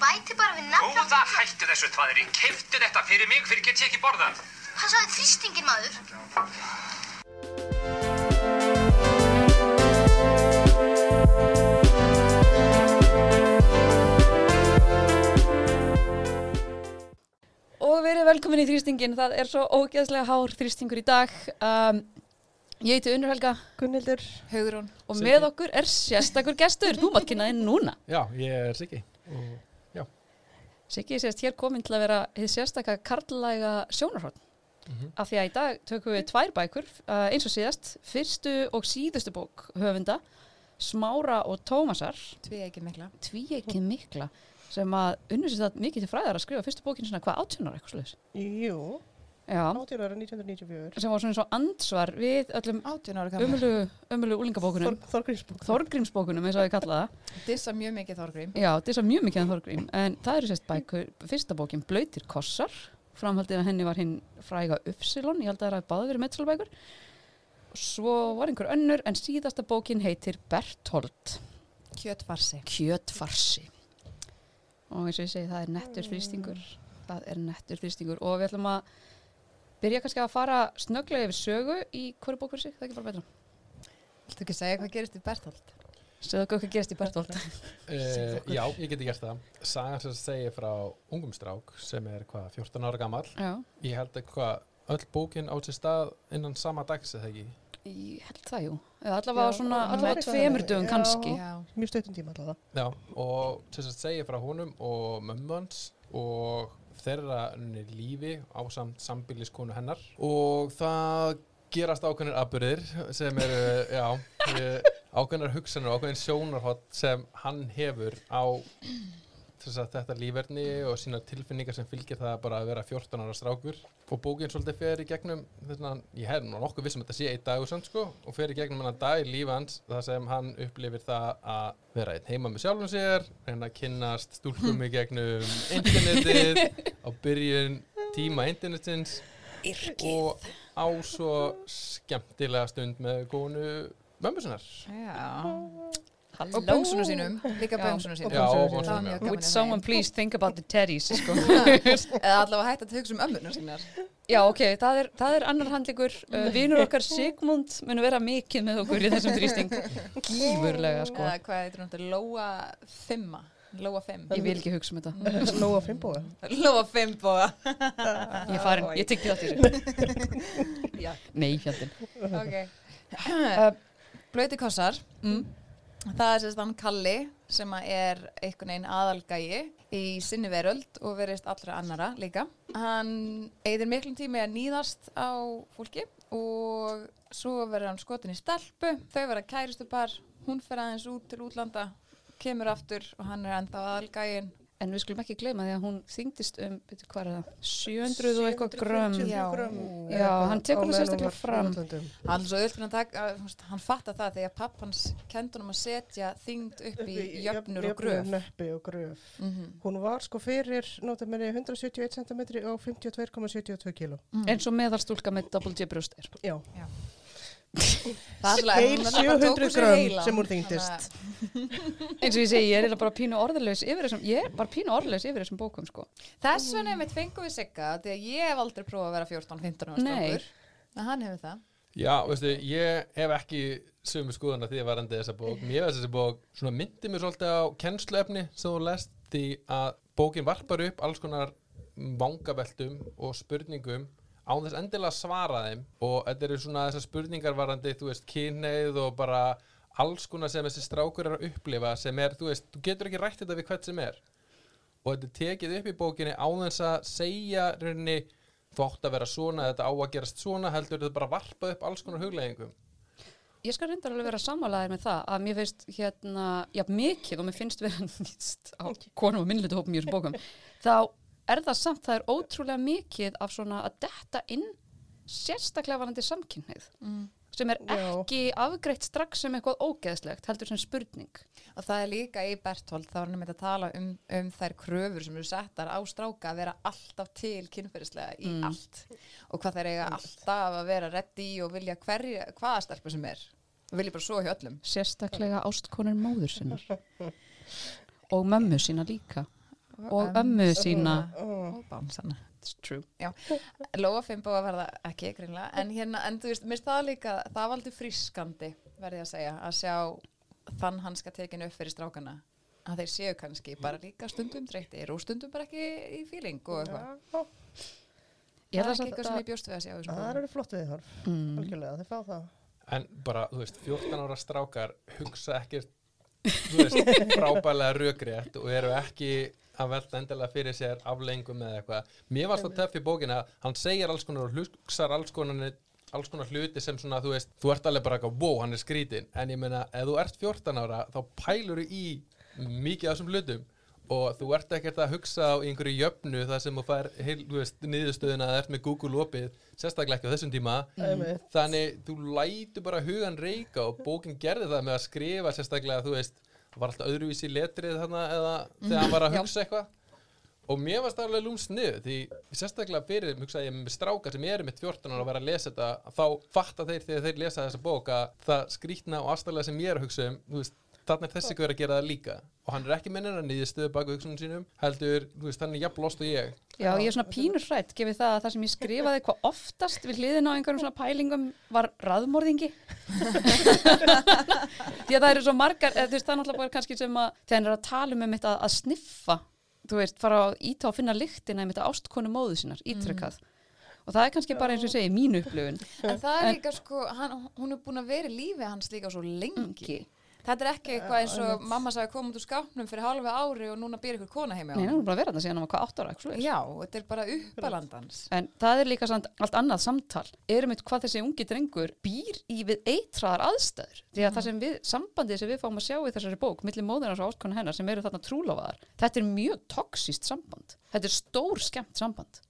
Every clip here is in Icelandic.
bæti bara við nafn. Góða hættu þessu þvaðri, keftu þetta fyrir mig fyrir get ég ekki borðað. Hvað sagði þrýstingin maður? Og verið velkomin í þrýstingin, það er svo ógeðslega hár þrýstingur í dag. Um, ég heiti Unnur Helga Gunnildur. Hugrún. og Siggi. með okkur er sérstakur gestur. Þú mátt kynna inn núna. Já, ég er Siggi og Siggi sést hér komin til að vera hið sérstaka karlæga sjónarhótt. Mhm. Af því að í dag tökum við tvær bækur, uh, eins og síðast, fyrstu og síðustu bók höfunda, Smára og Tómasar, ekki mikla. tví ekki mikla, sem að unnur sér það mikið til fræðar að skrifa fyrstu bókin svona hvað átjónar eitthvað sluðis. Jú, 18 ára 1994. sem var svona svo ansvar við öllum 18 ára gammal. umölu, úlingabókunum, Þor, Þorgrímsbók. Þorgrímsbókunum eins og ég kalla það. Dissa mjög mikið Þorgrím. Já, svo mjög mikið en Þorgrím, en það eru sérst bækur, fyrsta bókin Blöytir kossar, framhaldið að henni var hinn fræga Upsilon, ég held að það er að báða verið metsalbækur. Svo var einhver önnur, en síðasta bókin heitir Berthold, Kjötfarsi. Kjötfarsi. Og eins og ég segi, það er nettur þrýstingur, það er nettur þrýstingur og við ætlum að byrja kannski að fara snögglega yfir sögu í hverju bók fyrir sig, það er ekki bara betra. Viltu ekki segja hvað gerist í Berthold? Segðu okkur hvað gerist í Berthold. uh, já, ég geti gert það. Sagan sem segir frá ungum strák sem er hvað, 14 ára gammal. Já, Ég held að hvað, öll bókin á sér stað innan sama dags eða ekki. ég held það, jú. Eða allavega Já, svona, allavega tveimur dögum kannski. Já. Mjög stöttum tíma allavega. Já, og sem segir frá honum og mömmu hans og þeirra lífi á samt sambíliskonu hennar. Og það gerast ákveðnir aburðir sem eru, já, eh, ákveðnar hugsanir og ákveðin sjónarhótt sem hann hefur á þetta lífverðni og sína tilfinningar sem fylgir það bara að vera 14 ára strákur. Og bókin svolítið fer í gegnum að ég hef nú nokkuð vissum að þetta sé einn dagur sann sko og fer í gegnum hann dag í lífi hans það sem hann upplifir það að vera einn heima með sjálfum sér reyna að kynnast stúlkum í gegnum internetið á byrjun tíma internetins og á svo skemmtilega stund með konu mömmu sinnar. Já. Halló. Og böngsunum sínum. Líka böngsunum sínum. Já, og böngsunum, gaman Would að someone please think about the teddies, sko. Eða allavega hægt að hugsa um ömmunar sínar. Já, ok, það er, það er annar handleikur. Uh, vinur okkar Sigmund mun vera mikið með okkur í þessum þrýsting. Gífurlega, sko. Eða hvað heitir hún? Lóa Fimma. Lóa Fimm. Ég vil ekki hugsa um þetta. Nóa Fimbóa. Lóa Fimbóa. Ég er farin, ég tykki það til þessu. Nei, fjandinn. Ok. Uh, Blöyti kossar. mm, Það er sérst hann Kalli sem er einhvern veginn aðalgægi í sinni veröld og verist allra annara líka. Hann eigðir miklum tími að nýðast á fólki og svo verður hann skotin í stelpu, þau verða kæristupar, hún fer aðeins út til útlanda, kemur aftur og hann er enda aðalgægin. En við skulum ekki gleyma því að hún þyngdist um, veitu hvað er það, 700 og eitthvað grömm. 750 Já. Já, hann tekur sérstaklega hún í fram. Hann svo hann fattar það þegar pappans kendunum að setja þyngd upp í jöfnur og gröf. Jöfnur og gröf. Mm Hún var sko fyrir, nota meiri, 171 cm og 52,72 kg. eins og meðalstúlka með double J brjóst er. Já. Tók 700 úr sér grömm sem þyngdist. að- eins og ég segi, ég er bara pínu orðalaus yfir þessum, ég er bara pínu orðalaus yfir þessum bókum, sko. Þess vegna mitt fengum við sigga því að ég hef aldrei prófað að vera 14-15 ára strákur en hann hefur það Já, veistu, ég hef ekki sömu skoðan að því að varandi þessa bók. Mér veist þessi bók svona myndi mér svolítið á kennsluefni sem þú lest því að bókin varpar upp alls konar vangabeltum og spurningum á þess endilega svara þeim og þetta eru svona þessar spurningar varandi, þú veist, kynneið og bara alls konar sem þessi strákur er að upplifa sem er, þú veist, þú getur ekki rætt þetta við hvert sem er. Og þetta tekið upp í bókinni á þess að segja rauninni þú átt að vera svona, þetta á að gerast svona heldur þetta bara varpa upp alls konar hugleggingum Ég skal reyndar alveg vera sammálaðir með það að mér finnst hérna, já mikið og mér finnst vera nýst á konum og minnlutu hópum í þessum bókum, þá er það samt, það er ótrúlega mikið af svona að detta inn sérstaklega varandi samkynnið mm. sem er Já. ekki afgreitt strax sem eitthvað ógeðslegt, heldur sem spurning. og það er líka í Berthold þá er hann með að tala um, um þær kröfur sem eru settar á stráka að vera alltaf til kynferðislega í Mm. allt og hvað þeir eiga alltaf að vera reddi og vilja hverja, hvaða stelpu sem er og vilja bara svo hjá öllum Sérstaklega ástkonur móður sinnar og mömmu sína líka. Og ömmu sína. og bánsana It's true. Lóa Fimbo að verða ekki greinlega en hérna, en þú veist, mér það líka það var aldrei frískandi, verði ég að segja að sjá þann hanska tekinu upp fyrir strákana. Að þeir séu kannski bara líka stundum dreyktir og stundum bara ekki í fíling og eitthvað. Ég það er að ekki eitthvað sem ég bjóst við að sjá Það eru flott viðhorf, Mm. algjörlega, þeir fá það. En bara, þú veist, 14 ára strákar hugsa ekkert, þú veist, frábælega rökrétt og eru ekki að velta endilega fyrir sér aflengum eða eitthvað. Mér varst það töff í bókina, hann segir alls konar og hugsar alls konar, alls konar hluti sem svona, þú veist, þú ert alveg bara eitthvað, wow, hann er skrítinn. En ég meina, ef þú ert 14 ára, þá pælur þú í mikið af þessum hlutum og þú ert ekkert að hugsa á einhverju jöfnu þar sem þú fær, niðurstöðuna að ert með Google opið, sérstaklega ekki á þessum tíma Einmitt. þannig þú lætur bara hugan reyka og bókin gerði það með að skrifa sérstaklega þú veist, það var alltaf öðruvísi letrið þarna eða þegar hann var að hugsa eitthvað? Og mér varst það alveg lúmsnið því sérstaklega fyrir, hugsaði ég með stráka sem eru mitt 14 ára að vera að lesa þetta þá fatta þeir þegar þeir lesa þessa bók að það skrýtna og aðstæðlega sem ég er að hugsa um veist, þannig er þessi hver að gera það líka og hann er ekki minnir að nýðistöðu baka hugsunum sínum heldur, þú veist, hann er jafn lost og ég Já, ég er svona pínur hrætt, gefið það að það sem ég skrifaði hvað oftast við hliðin á einhverjum svona pælingum var raðmorðingi. Því að það eru svo margar, eða, þú veist, það er náttúrulega bara kannski sem að þegar hann er að tala um einmitt að, að sniffa, þú veist, fara að íta og finna lyktina einmitt að ástkonu móðu sinnar, ítrekkað. Og það er kannski bara eins og ég segi, mín upplifun. En það er líka sko, hann, hún er búin að vera í lífi hans líka svo lengi. Þetta er ekki eitthvað eins og mamma sagði koma út úr skápnum fyrir halva ári og núna býr ykkur kona heimi á Nei, hann er bara að vera þetta síðan hann var hvað átt ára, ekki svo Já, þetta er bara uppalandans. En það er líka samt allt annað samtal. Erum við hvað þessi ungi drengur býr í við eitraðar aðstæður. Því að það sem við, sambandið sem við fáum að sjá í þessari bók, milli móðurnas og áskonu hennar sem eru þarna trúlofaðar, þetta er mjög toksíst samband. Þetta er stór skemmt samband.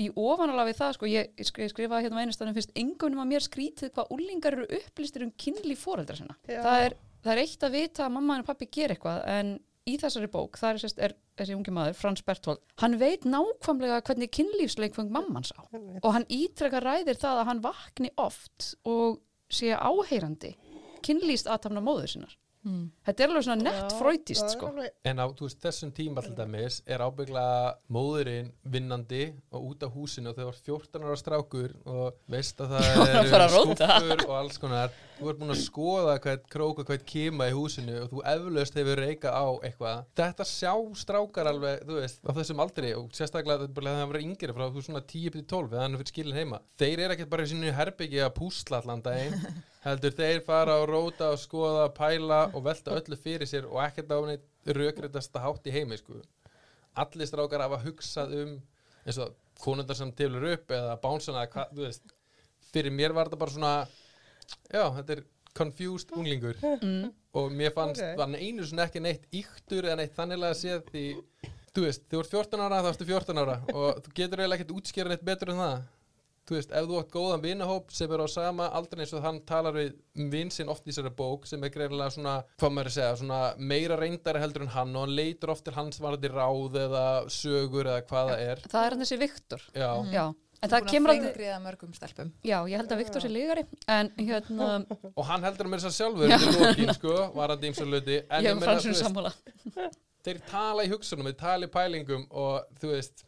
Í ofanála við það, sko, ég, ég sk- ég skrifaði hérna á einu fyrst, engunum að mér skrítið hvað úlingar eru upplistir um kynli fóreldra sinna. Já. Það er, það er eitt að vita að mamma og pappi ger eitthvað, en í þessari bók, það er, sérst, er þessi ungi maður, Frans Berthold, hann veit nákvæmlega hvernig kynlífsleikfeng mammans á og hann ítrekka ræðir það að hann vakni oft og sé áheyrandi kynlýst aðtafna móður sinnar. Þetta er alveg svona nett fröytist, sko. En á þú veist, þessum tíma til dæmis er ábyggla móðurinn vinnandi og út af húsinu og þau var 14 ára strákur og veist að það eru róta. skúffur og alls konar þú ert búin að skoða hvað króka, hvað kima í húsinu og þú eflaust hefur reykað á eitthvað. Þetta sjá strákar alveg þú veist, á þessum aldri og sérstaklega þegar það verið yngri frá þú svona 10-12 eða hann er fyrir skilin heima. Þeir eru ekkert bara í sínu herbyggi að púsla allan daginn heldur þeir fara og róta og skoða, pæla og velta öllu fyrir sér og ekkert á neitt rökriðasta hátt í heimi sko. allir strákar hafa hugsað um eins og konundar sem tilur upp eða bánsana hvað, þú veist. Fyrir mér var þetta bara svona já, þetta er confused unglingur Mm. og mér fannst Ok. okay. einu svona ekki neitt yktur eða neitt þannilega séð því þú veist, þú ert 14 ára þá ertu 14 ára og þú getur eiginlega ekkert útskýra neitt betur en það þú veist, ef þú átt góðan vinahóp sem er á sama aldrei eins og hann talar við vinn sinn oft í þessari bók sem er greinilega svona, hvað maður er að segja, svona meira reyndari heldur en hann og hann leitur oft til hans varandi ráð eða sögur eða hvað það er Það er hann þessi Viktor. já, Já, en það kemur aldrei, Fengriða mörgum stelpum. já, ég held að Viktor sé lígari, en hérna, og hann heldur að mér þess að sjálfur til lókin, sko, varandi ímsa hluti en ég ég hef meina, fransum þú veist, sammála. þeir tala í hugsunum, þeir tala í pælingum og þú veist,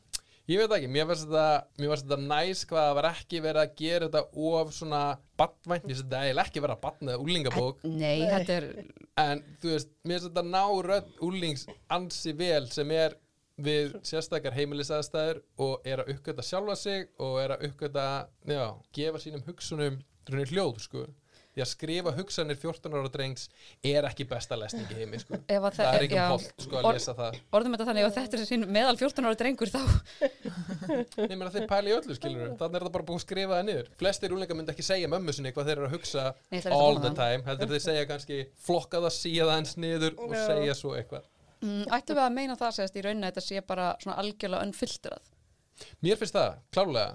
ég veit ekki mér finnst þetta, mér finnst þetta næs hvað það var ekki verið að gera þetta of svona badvænt, mér finnst þetta eiginlega ekki verið að batna úlingabók, Nei, þetta er, en þú veist, mér við sérstakar heimilisaðstæður og er að uppgöta sjálfa sig og er að uppgöta, já, gefa sínum hugsunum raunin hljóð, sko. Því að skrifa hugsanir 14 ára drengs er ekki besta lesning í heimi, sko. Ef að það er ekki holt, sko, að Or- lesa það. orðum þetta þannig að þetta er sín meðal 14 ára drengur þá, Nei, menn að þeir pæla í öllu, skilur Þannig er það bara búið að skrifa það niður. Flestir úlingar myndi ekki segja mömmu sinni hvað þeir eru að hugsa all the það. time. Heldur þeir segja kannski flokka það, síða það eins niður og segja svo eitthvað mm, ættum við að meina það sérst í rauninni að þetta sé bara svona algjörlega unfiltrað. Mér finnst það, klálega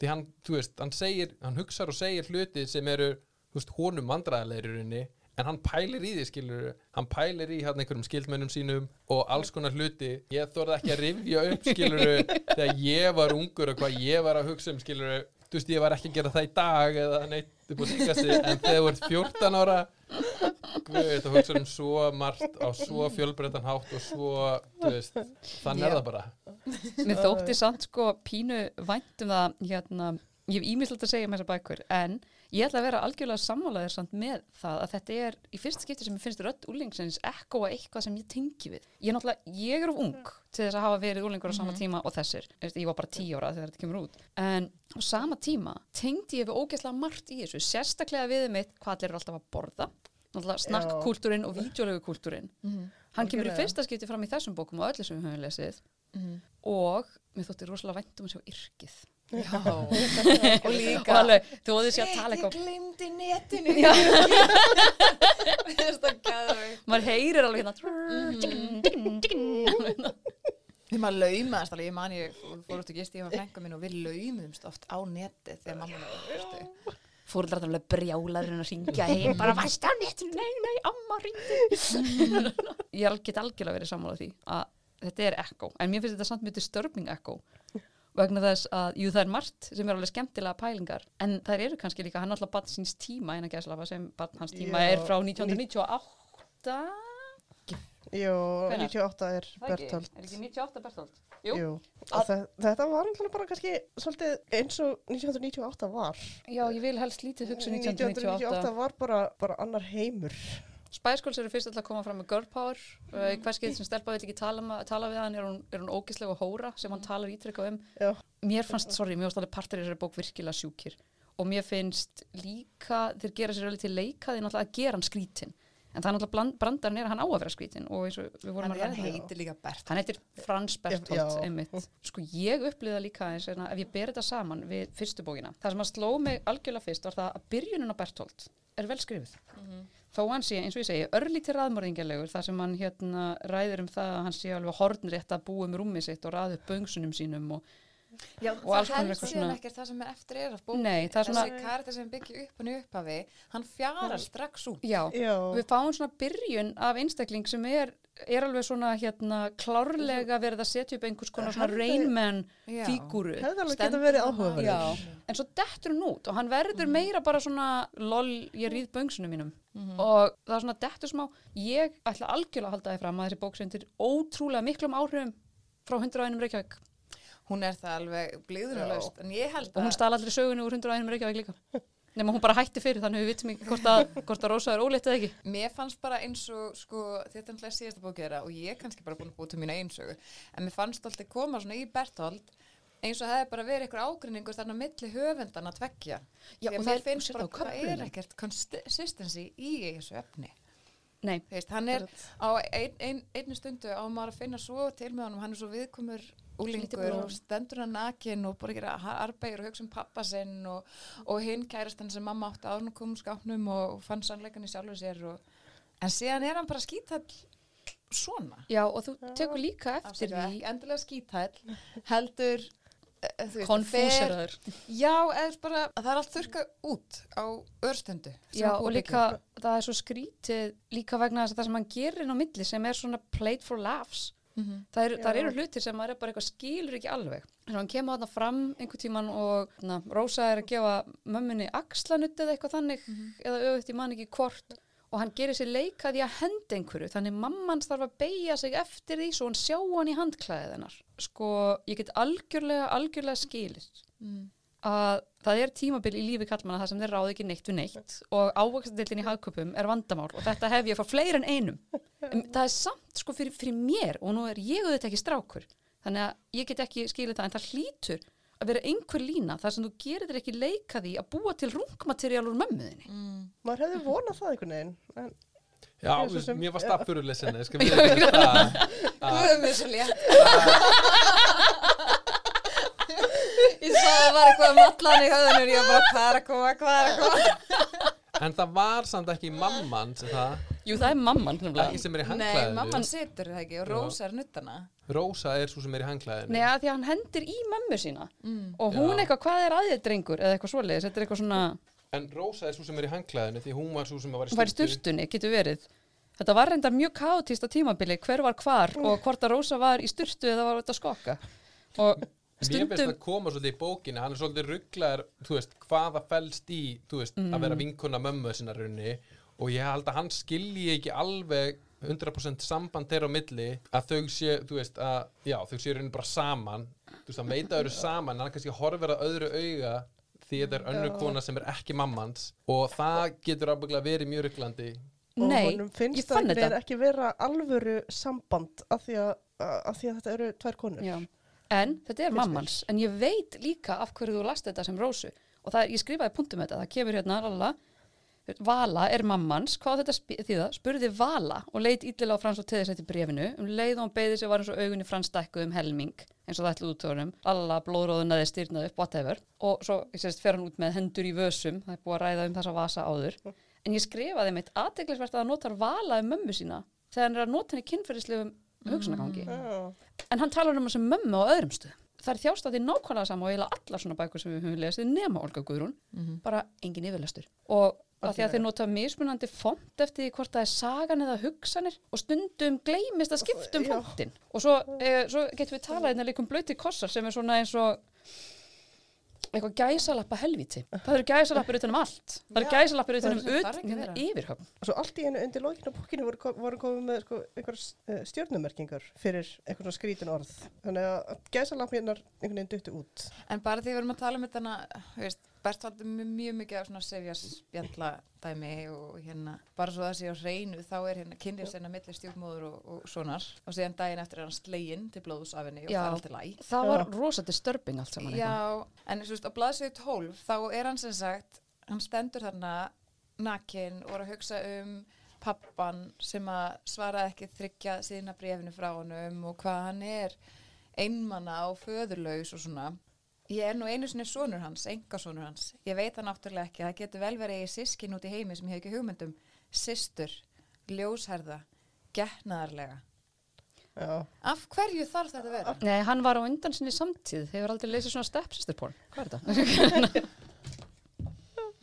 Því hann, þú veist, hann segir Hann hugsar og segir hluti sem eru Þú veist, honum rauninni En hann pælir í því, skilur Hann pælir í hann einhverjum skildmennum sínum Og alls konar hluti. Ég þorði ekki að rifja upp, skilur Þegar ég var ungur og hvað ég var að hugsa um, skilur Þú veist, ég var ekki að gera það í dag Eða neitt upp á síkasti En þegar þú ert 14 ára Guð, þetta hugsa um svo margt á svo fjölbreytan hátt og svo, þú veist, þannig er það bara. Mér þótti samt sko pínu vænt um það hérna, ég hef ímislegt að segja um þessar bækur en ég ætla að vera algjörlega sammálaðir samt með það að þetta er í fyrsta skipti sem ég finnst rödd úlingsins ekko að eitthvað sem ég tengi við. Ég er náttúrulega, ég er of ung til þess að hafa verið úlingur á sama tíma og þessir. Ég var bara tíu ára þegar þetta kemur út. En á sama tíma tengdi ég við ógeðslega margt í þessu, sérstaklega við mitt hvað allir eru alltaf að borða. Náttúrulega snakkkultúrin og vídeolegu kultúrin. Hann kemur í fyrsta skipti fram í þessum bókum og öllu sem við höfum lesið og mér þótti rosalega vænt um að sjá yrkið Og og líka alveg, þú þið sé að tala Ég eitthvað netinu. Finnst það gæðvegt maður heyrir alveg Mhm. hérna Við maður laumaðast alveg, ég man ég fór út og gist ég var frænka mín og við laumumst oft á netið þegar mamma fyrstu. fóruldrar alveg brjálarinn að syngja heim bara varst á netinu, nei, nei, amma ringdi ég get algjörlega verið sammála því að þetta er ekko, en mér finnst þetta samt mjög disturbing ekko vegna þess að, jú það er margt sem er alveg skemmtilega pælingar en það eru kannski líka, hann er alltaf barn síns tíma innan gæslafa sem barn hans tíma Já, er frá 1998 Jú, Hvenær? 98 er Það? Bertolt. Er ekki 98 Bertolt? Jú. Jú. Þe- Þetta var náttúrulega bara kannski svolítið eins og 1998 var. Já, ég vil helst lítið hugsa um 1998. 1998 var bara, bara annar heimur. Spice Girls eru fyrst alltaf að koma fram með girl power. Uh, í hvers getur sem stelpa vil ekki tala, tala við hann er hún, er hún ógislega hóra sem hann talar ítrekka um. Já. Mér fannst, sorry, mér fannst alveg partur í þessari bók virkilega sjúkir. Og mér finnst líka, þeir gera sér alveg til leika því náttúrulega að gera hann skrítin. En það er náttúrulega er að hann á að vera skrítin og eins og við vorum Hann, að hann ræða. heitir líka Bert. Hann heitir Frans einmitt. Sko ég upplýða líka eins og ef ég ber þetta saman við fyrstu bókina. Það sem að sló mig algjörlega fyrst var það að byrjunin á Bertolt er vel skrifið. Þó hann sé, eins og ég segi, örlítið raðmörðingjalegur þar sem hann hérna ræður um það að hann sé alveg hornrétt að búa um rúmið sitt og ræðu upp böngsunum sínum og Já, og alls það konar helst eitthvað síðan svona- ekkert það sem er eftir er af bókin. Nei, það er svona- Þessi karta sem byggja upp hann í upphafi, hann fjarar strax út. já, Já. við fáum svona byrjun af einstakling sem er, er alveg svona hérna klárlega verið að setja upp einhvers konar svona reynmenn Já. fígúru. Hefði alveg geta verið það áhugaverður. Já, en svo dettur hún út og hann verður meira bara svona lol, ég rýð böngsunum mínum og það er svona dettur smá ég ætla algjörlega að halda því fram að þessi bók sendir ótrúlega miklum áhrifum frá 101 Reykjavík Hún er það alveg blíðunarlaust, en ég held og hún stala allir sögunu úr 101 Reykjavík líka nema hún bara hætti fyrir þannig við vitum ekki hvort að, hvort að Rósa er ólétt eða ekki Mér fannst bara eins og, sko, þetta er náttúrulega síðasta bókið þeirra og ég er kannski bara búin að búið til mína einsögu, en mér fannst alltaf koma svona í Berthold eins og hefði bara verið einhver ágrinningur þarna á milli höfundan að tveggja. Já, að og þeir- finnst bara, á það er ekkert consistency í þessu efni. Nei, Veist, hann er á ein, ein, einni stundu á maður að finna svo til með honum, hann er svo viðkomur úlingur og stendur hann nakin og bara gera arbegur og hugsa um pappa sinn og, og hinn kærastan sem mamma átti áður og kom úr skápnum og fann sannleikan í sjálfur sér og, en síðan er hann bara skítall svona. Já og þú tekur líka eftir því ekki endilega skítall heldur konfúseraður fer- já, eða bara að það er allt þurka út á örstundu sem Já, og líka, það er svo skrítið líka vegna þess að það sem hann gerir inn á milli sem er svona played for laughs. Mhm. það, er, það eru hlutir sem maður er bara eitthvað skilur ekki alveg. Þannig að hann kemur þarna fram einhver tíman og na, Rósa er að gefa mömmunni axlanutt eða eitthvað þannig eða auðvitað ég man ekki hvort og hann gerir sér leika því að henda einhverju þannig mammans þarf að beigja sig eftir því svo hann sjá hann í handklæðið hennar sko, ég get algjörlega algjörlega skilist Mm. að það er tímabil í lífi kallmanna það sem þeir ráði ekki neitt við neitt og ávöxtadildin í hagköpum er vandamál og þetta hef ég frá fleiri en einum en það er samt sko fyrir, fyrir mér og nú er ég auðvitað ekki strákur þannig að ég get ekki skilið það en það hlýtur að vera einhver lína þar sem þú gerir þér ekki leika því að búa til rungmateriál úr mömmuðinni Mm. Maður hefði vonað það einhvern veginn. En, Já, svo sem- mér var við það. Guð mér svo létt Ég sá að það var eitthvað mallan í höðunum ég var bara hvað er að koma, hvað er að koma En það var samt ekki mamman sem það, Jú, það er mamman ekki sem er í Nei, hangklæðinu. mamman situr það ekki og Rósa er nuttana Rósa er svo sem er í hangklæðinu. Nei, að því að hann hendir í mömmu sína. Mm. og hún Já. eitthvað, hvað er aðeins drengur? eða eitthvað svoleiðis, þetta er eitthvað svona En Rósa er svo sem er í hangklæðinu því hún var svo sem var í hún var í sturtunni, getur verið. Þetta var reynda mjög kaotist á tímabili hver var hvar og hvort að Rósa var í sturtu eða var þetta að skokka. Og Mér finnst stundum það koma svolítið í bókinu, hann er svolítið rugglaður, þú veist, hvaða fælst í, þú veist, Mm. að vera vinkona mömmu sinna runni og ég held að hann skilji ekki alveg 100% samband þeirra á milli að þau sé, þú veist, að já, þau sé raunin bara saman. Þú veist, að þau eru saman en hann kannski horfir að öðru auga því þetta er önnur Já. kona sem er ekki mammans. Og það getur ábygglega verið mjög ruglandi. Og Nei, honum ég finnst það vera ekki vera alvöru samband af því að, að, því að þetta eru tvær konur. Já. En þetta er Finnst mér. mammans, en ég veit líka af hverju þú last þetta sem rósu. Og það, ég skrifaði punktum þetta, það kemur hérna lala, Vala er mammans, hvað þetta þýða? Spurði Vala og leit illilega á Frans og teði sér til brefinu, um leið og hann beði sig var eins og augunni Frans stækkuð um helming, eins og það ætlaði útöðunum, alla blóðróðunaði styrnaði upp, whatever, og svo ég sést, fer hann út með hendur í vösum, það er búið að ræða um þessa vasa áður, en ég skrifaði mitt aðteglisvert að það notar Vala um mömmu sína, þegar hann er að nota henni kynferðislegum hugsunagangi Já. en hann talar um þessu mömmu á öðrum stuð það er þjástætti nákvæmlega sama og eiginlega allar svona bækur sem við höfum lesið nema Olga Guðrún. Bara engin yfirlestur. Og að því að þeir nota mismunandi font eftir því hvort það er sagan eða hugsanir og stundum gleymist að skipta um Já. fontin og svo, e, svo getum við talað hérna líka um blöti kossar sem er svona eins og eitthvað gæsalappa helvíti. Það eru gæsalappir utan um allt. Það eru gæsalappir utan um Það þarf ekki að utan vera. yfirhöfn. Og svo allt í einu undir lókinu á bókinu voru, voru komið með sko, einhverjar uh, stjórnumerkingar fyrir einhvern svona skrítin orð. Þannig að gæsalampinnar einhvern veginn duttu út. En bara því við erum að tala um þetta, þú veist, Bert valdi mjög, mjög mikið af svona sefja spjalla dæmi og hérna, bara svo það sé á hreinu, þá er hérna kynlífsina milli stjúpmóður og, og sonar og síðan daginn eftir er hann sleginn til blóðus af henni og það er alltaf læg. það var Já. rosa disturbing allt saman eitthvað. Já, en þú veist, á blaðsöðu 12 þá er hann sem sagt, hann stendur þarna nakin og er að hugsa um pappan sem að svara ekki þryggja síðna brefinu frá honum og hvað hann er einmanna og föðurlaus og svona. Ég er nú einu sinni sonur hans, enga sonur hans. Ég veit það náttúrulega ekki, það getur vel verið í sískin út í heimi sem ég hef ekki hugmyndum. Systur, ljósherða, getnaðarlega. Já. Af hverju þarf þetta að vera? Nei, hann var á undan sinni samtíð, hefur aldrei leysið svona stepsisterporn. Hvað er þetta?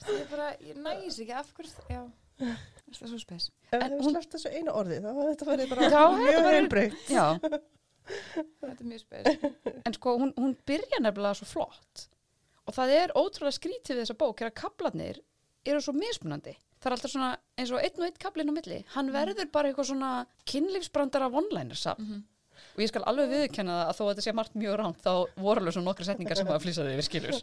Ég bara, ég næs ekki, af hverju, já, það er svo spes. ef En það hefur hún- sleppt þessu einu orði þá þetta verið bara mjög heilbreytt Já, Þetta er mjög spes. en sko hún, hún byrja nefnilega svo flott og það er ótrúlega skrítið við þessa bók er að kaplarnir eru svo mismunandi. Það er alltaf svona eins og einn og einn kaplinn á milli. Hann verður bara eitthvað svona kynlífsbrandara one-liner safn. Og ég skal alveg viðurkenna það að þó að þetta sé margt mjög rámt þá voru alveg svona nokkra setningar sem að flýsaði yfir skilur.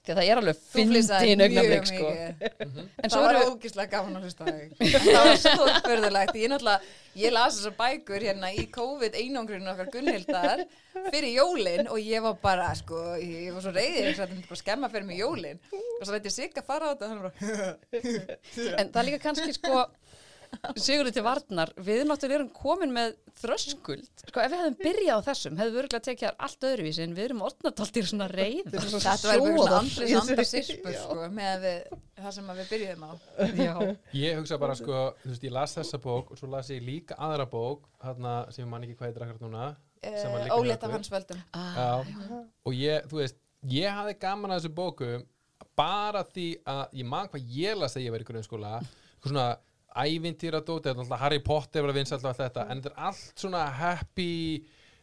Því að það er alveg fyndin augnablik sko. mikið. En Það svo var eru, ógislega gaman að hlusta. Það var stórförðulegt. Ég ég las þessar bækur hérna í COVID einangrinu okkar Gunnhildar fyrir jólin og ég var bara, sko, ég var svo reyðið þess að þetta myndi bara skemma fyrir mig jólin. Og svo veit ég sig að fara á þetta en það er líka kannski sko Sigurður til varnar, við náttúrulega erum komin með þröskuld. Sko ef við hefðum byrjað á þessum, hefðum við örgulega tekið þar allt öðruvísi en við erum orðnatáltir svona reyð. þetta var eitthvað svona andris andar sirpur, sko, með það sem að við byrjuðum á. Já. Ég hugsa bara sko, þú veist, ég las þessa bók og svo las ég líka aðra bók þarna sem ég man ekki hvað heitir akkurat núna Uh, Ólétt af hans völdum. Já, og ég, þú veist, ég hafði gaman að þessu bókum bara því að ég man hvað ég las þegar ég var í grunnskóla eitthvað svona ævintýra dóti, þetta er alltaf Harry Potter var að vinsa alltaf þetta, en þetta er allt svona happy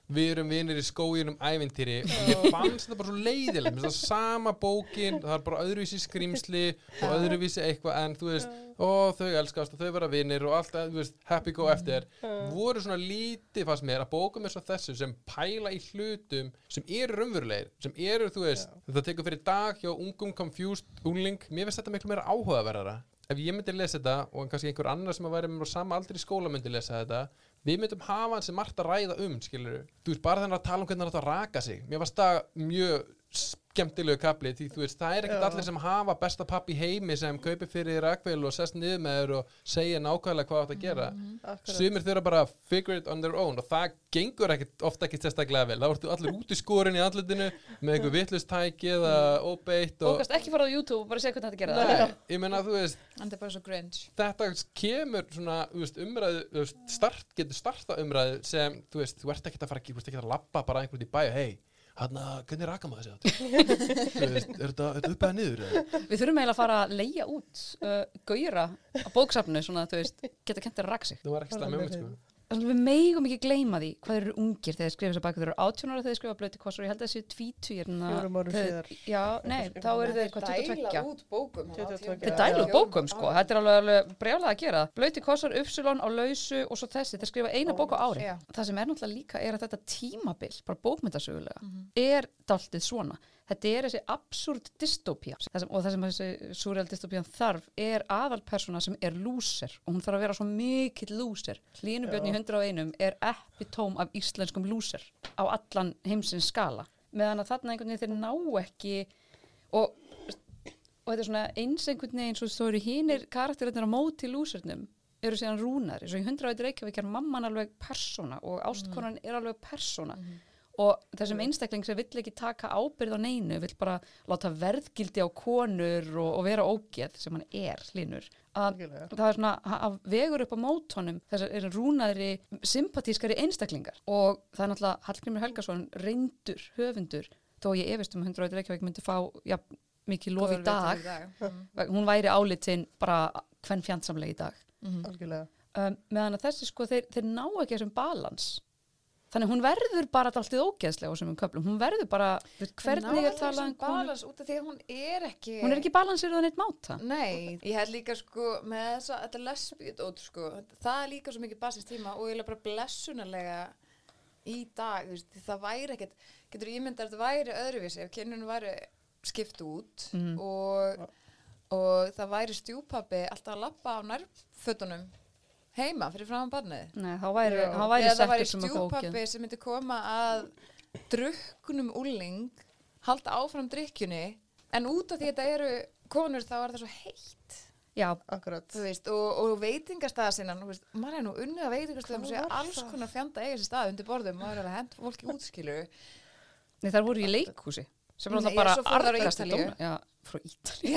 við erum vinir í skóginum ævintýri og ég fannst þetta bara svo finnst það sama bókin, það er bara öðruvísi skrýmsli og öðruvísi eitthvað en þú veist, ó þau elskast og þau vera vinir og allt, þú veist, happy go eftir voru svona lítið fannst mér að bókum eins og þessu sem pæla í hlutum sem eru raunverulegir, sem eru, þú veist það tekur fyrir dag hjá ungum confused ungling, mér finnst þetta miklu meira áhugaverðara ef ég myndi lesa þetta og kannski einhver annar sem að væri með mér á sama aldrei í skóla myndi lesa þetta við myndum hafa hans sem margt að ræða um skilur þú veist, bara þannig að tala um hvernig hann átt að raka sig. Mér varst það mjög skemmtilegu kapli því þú veist, það er ekkert allir sem hafa besta papp í heimi sem kaupir fyrir rakveil og sest niður með þér og segja nákvæmlega hvað átt að gera Akkurat. sumir þurfa bara að figure it on their own og það gengur ekkit, ofta ekki sérstaklega vel þá ertu allir út í skorin í andlitinu með einhver vitlustæki eða óbeitt og Bókast ekki fara á YouTube og bara segja hvernig þetta gera það. Nei, ég meina þú veist þetta er kemur svona þú veist, umræðu, þú veist, start, getur starta umræðu sem, þú veist, þú ert ekkert að fara ekki, þú ert ekkert að labba bara einhvern í bæja, hei hann hvernig raka maður þessi er þetta upp eða niður eða? Við þurfum eiginlega að fara að leia út uh, gauðra á bóksafnu svona að þú veist, geta kentir að raka sig. það var ekki slæm um sko. Við megum ekki gleyma því hvað eru ungir þegar þeir skrifa þessar bækur, þeir eru 18 ára þegar þeir skrifa blöti kossur og ég held að þessi tvítugir Fjórum árum síðar. Já, nei, þá eru þeir hvað 22 dæla út bókum. 22. Þeir dælu út bókum sko, þetta er alveg, alveg brjálega að gera. Blöti kossar, uppsulon á lausu og svo þessi, þeir skrifa eina bók á ári. Það sem er náttúrulega líka er að þetta tímabil, bara bókmyndasögulega er dáltið svona Þetta er þessi absúrt dystopía og það sem þessi surreal dystopían þarf er aðalpersona sem er lúser og hún þarf að vera svo mikill lúser. Hlínubjörn í 101 er epitóm af íslenskum lúser á allan heimsins skala. Meðan að þarna einhvern veginn þeir ná ekki og, og þetta er svona eins einhvern veginn svo stóri hínir karakterinnir á móti lúsernum eru síðan rúnar eins og í 101 Reykjavík er mamman alveg persóna og ástkonan er alveg persóna og þessum einstakling sem vill ekki taka ábyrð á neinu, vill bara láta verðgildi á konur og, og vera ógeð sem hann er hlínur að það er svona að vegur upp á mótónum þessar eru rúnaðri sympatískari einstaklingar. Og það er náttúrulega Hallgrimur Helgason reyndur höfundur þó ég efist um að 100 Reykjavík myndi fá ja, mikið lof í dag, dag. hún væri álitinn bara hvern fjandsamlega í dag. Algjörlega. um, meðan að þessi sko þeir, þeir ná ekki þessum balans þannig hún verður bara alltaf ógeðslega á þessum köflum, hún verður bara hvernig er um konur balans út af því að hún er ekki hún er ekki balansir og neitt máta Nei, ég held líka sko með þess að þetta lesbíut út sko, það er líka svo mikið basins tíma og ég er bara blessunarlega í dag, veist, það væri ekkert, getur ímyndar að þetta væri öðruvísi ef kynunum væri skipt út og, og það væri stjúpappi alltaf að lappa á nærfötunum heima fyrir fram að barnið. Nei, þá væri, þá væri Eða það væri sem stjúpappi sem myndi koma að drukkunum úling, halda áfram drikkjunni, en út af því að þetta eru konur þá er það svo heitt já, Akkurat. veist, og, og veitingastæða sinna þú veist, maður er nú unnið að segja var alls konar fjanda eiga sér stað undir borðum, maður er að henda fólki útskilu Nei, þar voru í leikhúsi sem er alltaf bara á Ítalíu. dómar. Já, frá Ítalíu.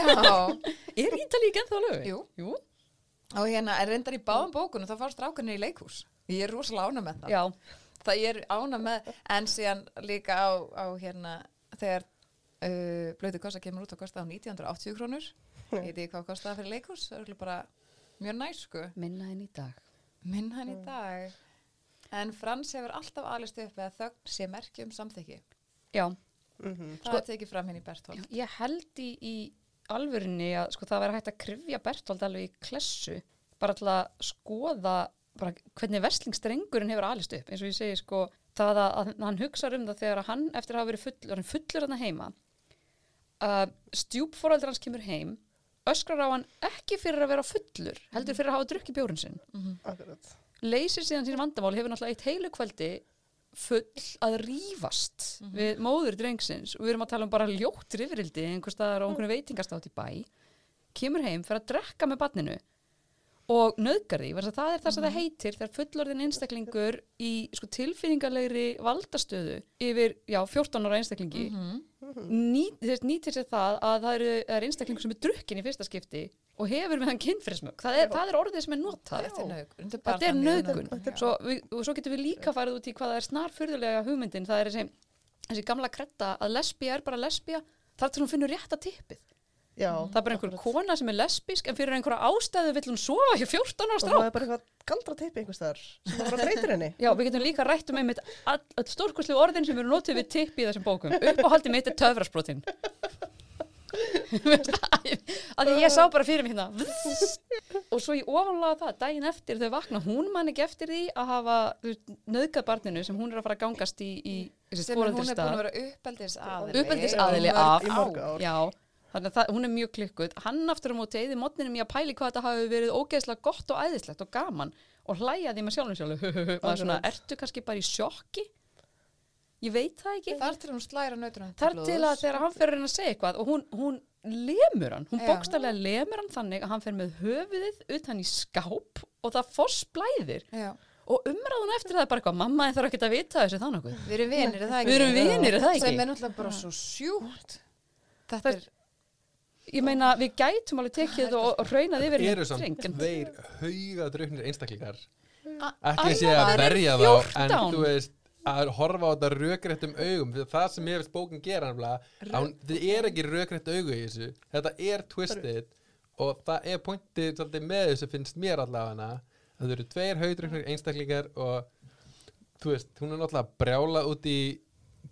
Er Ítalíu ekki ennþá lögu? Jú. Jú. Og hérna er reyndar í báðum bókunum þá fár strákunni í leikhús. Ég er rosalega ána með það. Já, það ég er ána með, en síðan líka á, á hérna þegar uh, blöðu kosta kemur út og kosta á 1980 krónur. Ég veit ekki hvað kostaði fyrir leikhús það er örugglega bara mjög næs sko. Minna en í dag. minn hann í dag. En Frans hefur alltaf alist upp eða þögn sé merki um samþykki. Já, Mm það er tekið fram henni í Berthold. Ég held í, í alvörinni að sko það væri hægt að krifja Bertold alveg í klessu bara til að skoða bara hvernig verslingstrengurinn hefur alist upp. Eins og ég segi sko það að, að hann hugsa um það þegar hann eftir að hafa verið full, hann fullur hann heima uh, stjúpforaldur hans kemur heim öskrar á hann ekki fyrir að vera fullur heldur fyrir að hafa drukki bjórun sinn. Akkurat. leysir síðan sín vandamál hefur náttúrulega eitt heilu kvöldi full að rífast við móður drengsins. Og við erum að tala um bara ljótt rifrildi einhvers staðar á einhvern veitingastátt í bæ. Kemur heim fyrir að drekka með barninu. Og nöðgar því, það er það sem það heitir þegar fullorðin einstaklingur í sko, tilfinningarlegri valdastöðu yfir, já, 14 ára einstaklingi ný, þess, nýtir sér það að það eru, er einstaklingur sem er drukkin í fyrsta skipti og hefur með hann kynfyrirsmög það, er- það er orðið sem er notað þetta er nögun er svo, við, og svo getum við líka farið út í hvað það er snar furðulega hugmyndin. Það er þessi, þessi gamla kretta að lesbía er bara lesbía þar til hún finnur rétta tippið. Já. það er bara einhver kona sem er lesbísk en fyrir einhverja ástæðu vill hún sofa hjá 14 ára Og það strák. er bara eitthvað galdra teipi einhvers staðar sem það bara breytir henni. Já, við getum líka rætt um einmitt all, all stórkustlu orðin sem eru notið við tippi í þessum bókum. Uppáhaldi mitt er töfrasbrotin að því ég sá bara fyrir mig hérna. Og svo ég ofanlaga það daginn eftir þau vakna, hún man ekki eftir því að hafa nauðgað barninu sem hún er að fara að gangast í, í sem hún er búin að vera uppeldis aðili uppeldis aðili af. Já, þannig að það, hún er mjög klikkuð. Hann aftur á móti eði mótninum í að pæli hvað þetta hafi verið ógeðslega gott og æðislegt og gaman og hlæja því með sjálfum sjálfu maður svona, ertu kannski bara í sjokki ég veit það ekki þar til hún slæra nautunum þar til að þegar hann að reyna að segja eitthvað og hún, hún lemur hann, hún bókstallega lemur hann þannig að hann fer með höfuðið utan í skáp og það foss blæðir Já. og umræðun eftir það er bara eitthvað mamma en þarf ekki að vita þessu þá nokkuð við erum vinir, er það ekki? við erum vinir, er það ekki? sem er náttúrulega bara svo sjúkt þetta er ég meina við gætum alveg tekið þetta og, og hraunað yfir samt dreng, en- tveir hauga druknir einstaklingar ekki sé að er verja þá en 14. þú veist að horfa á þetta rökréttum augum það sem ég veist bókin gera nefnilega, að hún- þetta er ekki rökrétt augu í þessu. Þetta er twisted og það er pointið með þessu finnst mér allavega. Það eru tveir haudryknir einstaklingar og þú veist, hún er náttúrulega brjála út í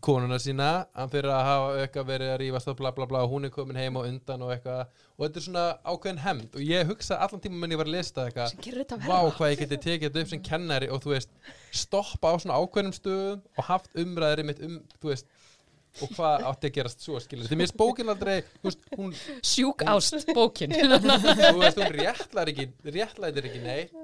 konuna sína hann fyrir að hafa eitthvað verið að rífast og bla bla bla og hún er komin heim og undan og eitthvað. Og þetta er svona ákveðin hemd og ég hugsa allan tíma menn ég var að lista eitthvað. Vá hvað ég geti tekið þetta upp sem kennari og þú veist, stoppa á svona ákveðnum stöðum og haft umræðri mitt um, þú veist og hvað átti að gerast svo skilur því mér finnst bókin aldrei, þú veist, hún sjúk ást bókin. Þú veist, hún réttlar ekki réttlætir ekki neitt.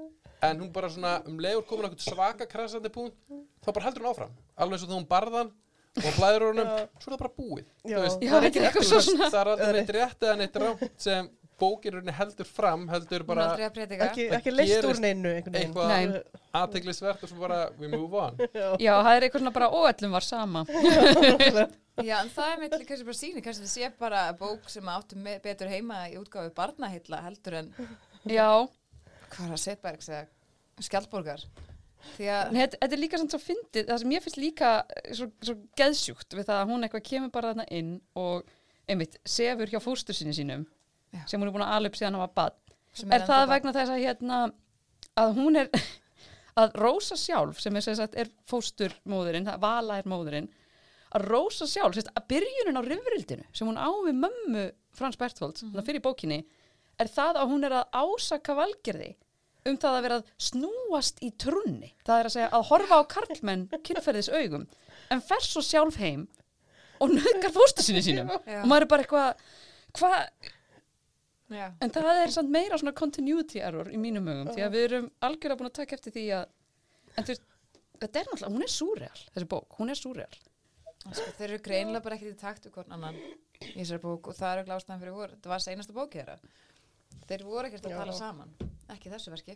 En hún bara svona um leiður komin okkur svaka krassandi punkt, þá bara heldur hún áfram. Alveg eins og þegar hún barðan og blæður honum, svo er það bara búið. Það er ekki eitthvað svona- það er aldrei neitt rétt. eða neitt rámt sem bókin heldur fram heldur bara ekki, ekki leist úr neinu eitthvað- Nei. aðteglisvert og svo bara we move on. Já, það er eitthvað svona bara óætlum var sama. Já, en það er með kannski bara síni, kannski það sé bara bók sem áttu me- betur heima í útgáfi barnahilla heldur en já, hvað er að Setbergs eða Skjaldborgar. Að, þetta er líka svona svo fyndið, það sem ég finnst líka svo, svo geðsjúkt við það að hún eitthvað kemur bara þarna inn og einmitt, sefur hjá fóstur sinni sínum Já. sem hún er búin að upp síðan hann var bad sem er það vegna þess að hérna að hún er að Rósa sjálf sem er, er fósturmóðurinn, Vala er móðurinn að Rósa sjálf, sagt, að byrjunin á rifrildinu sem hún á við mömmu Frans Bertholds, mm -hmm. fyrir bókinni er það að hún er að ásaka valgerði um það að vera að snúast í trunni, það er að segja að horfa á karlmenn kynferðis augum en fer svo sjálf heim og nöðgar fóstur sinni sínum Já. og maður er bara eitthvað hvað. En það er samt meira svona continuity error í mínum hugum því að við erum algjörlega búin að taka eftir því að en þú veist, þetta er náttúrulega, hún er súreal þessi bók, hún er súreal Sko, þeir eru greinilega bara ekkert í takt við hvern annan í þessari bók og það er ekki ástæðan fyrir voru. Þetta var seinasta bókið þeirra. Þeir voru ekkert að Já. tala saman. Ekki þessu verki.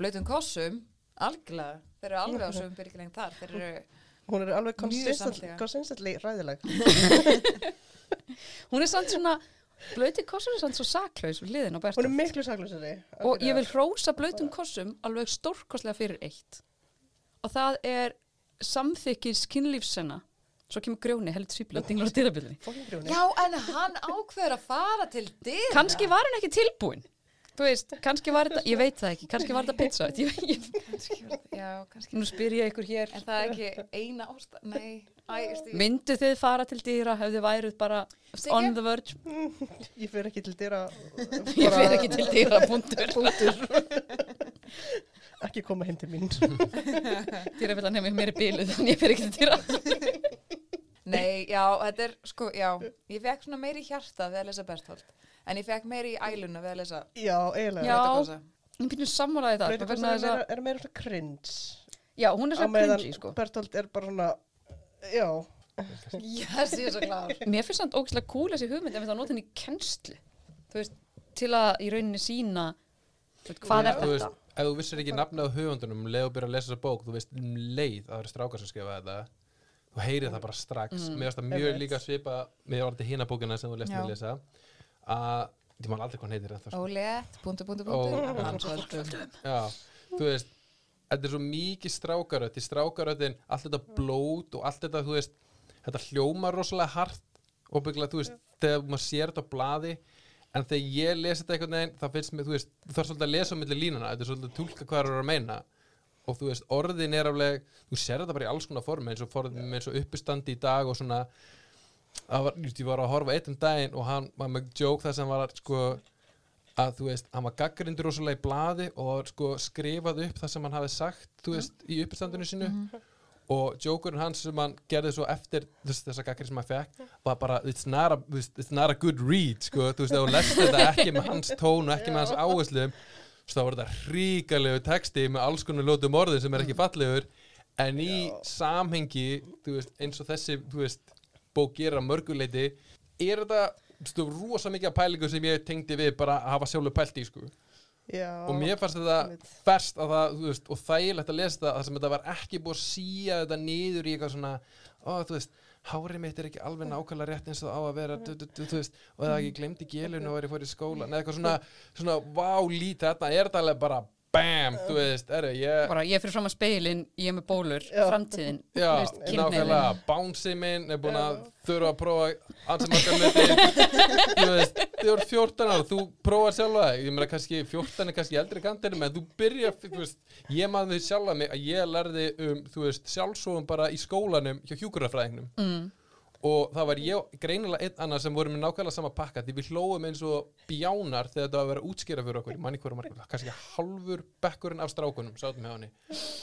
Blöytum kossum, algjörlega. Þeir eru alveg á sögum byrgilegn þar. Þeir eru, hún er alveg consistently ræðileg hún er samt svona, blöyti kossum er samt svo saklaus við hliðin á hún er Bertolt miklu saklusari og ég vil hrósa blöytum kossum alveg stórkostlega fyrir eitt. Og það er samþykkis kynlífssenna svo kemur grjóni heldur svípla og dinglar á dyrabildinni já en hann ákveður að fara til dyra. kannski var hann ekki tilbúin þú veist, kannski var þetta, ég veit það ekki kannski var þetta pizza ég, var þetta- Já, kannski. nú spyr ég ykkur hér En það er ekki eina ástæðan, nei. Æ, Myndu þið fara til dýra ef þið væruð bara Siggi? on the verge? ég fer ekki til dyra Ég fer ekki til dýra, punktur. ekki koma heim til mín Dýra vil að nefna mér í bílu þannig ég fer ekki til dýra. Nei, já, þetta er, sko, já, ég fekk svona meiri hjarta við að lesa Berthold, en ég fekk meiri í æluna við að lesa já, eiginlega Já. Ég finnur sammálaði það. Kossar þess er, er meira svona cringe Já, hún er á svo meðan cringy, sko. Bertolt er bara svona já, Yes, ég er svo klár. Mér finnst það ógæslega cool þessi hugmynd ef það nota henni í kennslu. Þú veist, til að í rauninni sína þú veist, hvað er Þú veist, þetta. ef þú vissir ekki nafnið á höfundunum um leið og byrja að lesa þessa bók, þú veist um leið að það eru strákar sem skrifa þetta þú heyrið það bara strax Mm. mér finnst það mjög líka svipa mér var þetta hína bókina sem þú lesst Já. að lesa að, ég man aldrei hvað heitir þetta Ólétt, punktu. hann. já, þú veist þetta er svo mikið strákaröð í strákaröðin, allt þetta blót og allt þetta, þú veist, þetta hljómar rosalega hart og bygglega, þú veist þegar maður sér þetta á blaði en þegar ég lesi þetta einhvern veginn, það finnst mér, þú veist þú þarf svolítið að lesa á milli línana, þetta er svolítið að tólka hvað það er að meina og þú veist, orðin er afleg þú sér þetta bara í alls konar formi eins og, og uppistandi í dag og svona var, ég var að horfa eitt um daginn og hann var með joke það sem var sko að þú veist, hann var gaggrindur rosalega í blaði og sko skrifað upp það sem hann hafi sagt, þú veist, í uppistandinu sínu. Og jokurinn hans sem hann gerði svo eftir þess, þessa gaggri sem hann fekk var bara, it's not a, it's not a good read sko, þú veist, þú lest þetta ekki með hans tón og ekki með hans áherslum þá var þetta hríkalegu texti með alls konar lótum orðin sem er ekki fallegur en í samhengi þú veist, eins og þessi veist, bók gera mörguleiti er þetta rosa mikið af pælingu sem ég tengdi við bara að hafa sjálfur pælt í sko. já og mér fannst þetta best að það, veist, og þægilegt að lesa það þar sem þetta var ekki búið að síja þetta niður í eitthvað svona, ó, veist hárið mitt er ekki alveg nákvæmlega rétt eins og á að vera du, du, du, veist, og það ekki glemdi gélun og er ég fór í skóla, neða eitthvað svona svona, vá, lít, þetta er þetta alveg bara bam, þú veist, eru, ég bara ég fyrir fram að speilin, ég er með bólur Já. framtíðin, Já, þú veist, kynhneigðin. nákvæmlega, bánsið minn er búin að þurfa að prófa ansið margar hluti þú veist, þú er 14 ára þú prófar sjálfa það, ég meina kannski 14 er kannski eldri kantinum, en þú byrja þú veist, ég maður því sjálfa mig að ég lærði um, þú veist, sjálfsóðum bara í skólanum hjá hjúkurafræðingnum mm. Og það var ég greinilega einn annar sem voru með nákvæmlega sama pakka því við hlóum eins og bjánar þegar þetta var að vera útskýra fyrir okkur, manni hverju margur kannski halvur bekkurinn af strákunum sátum með henni.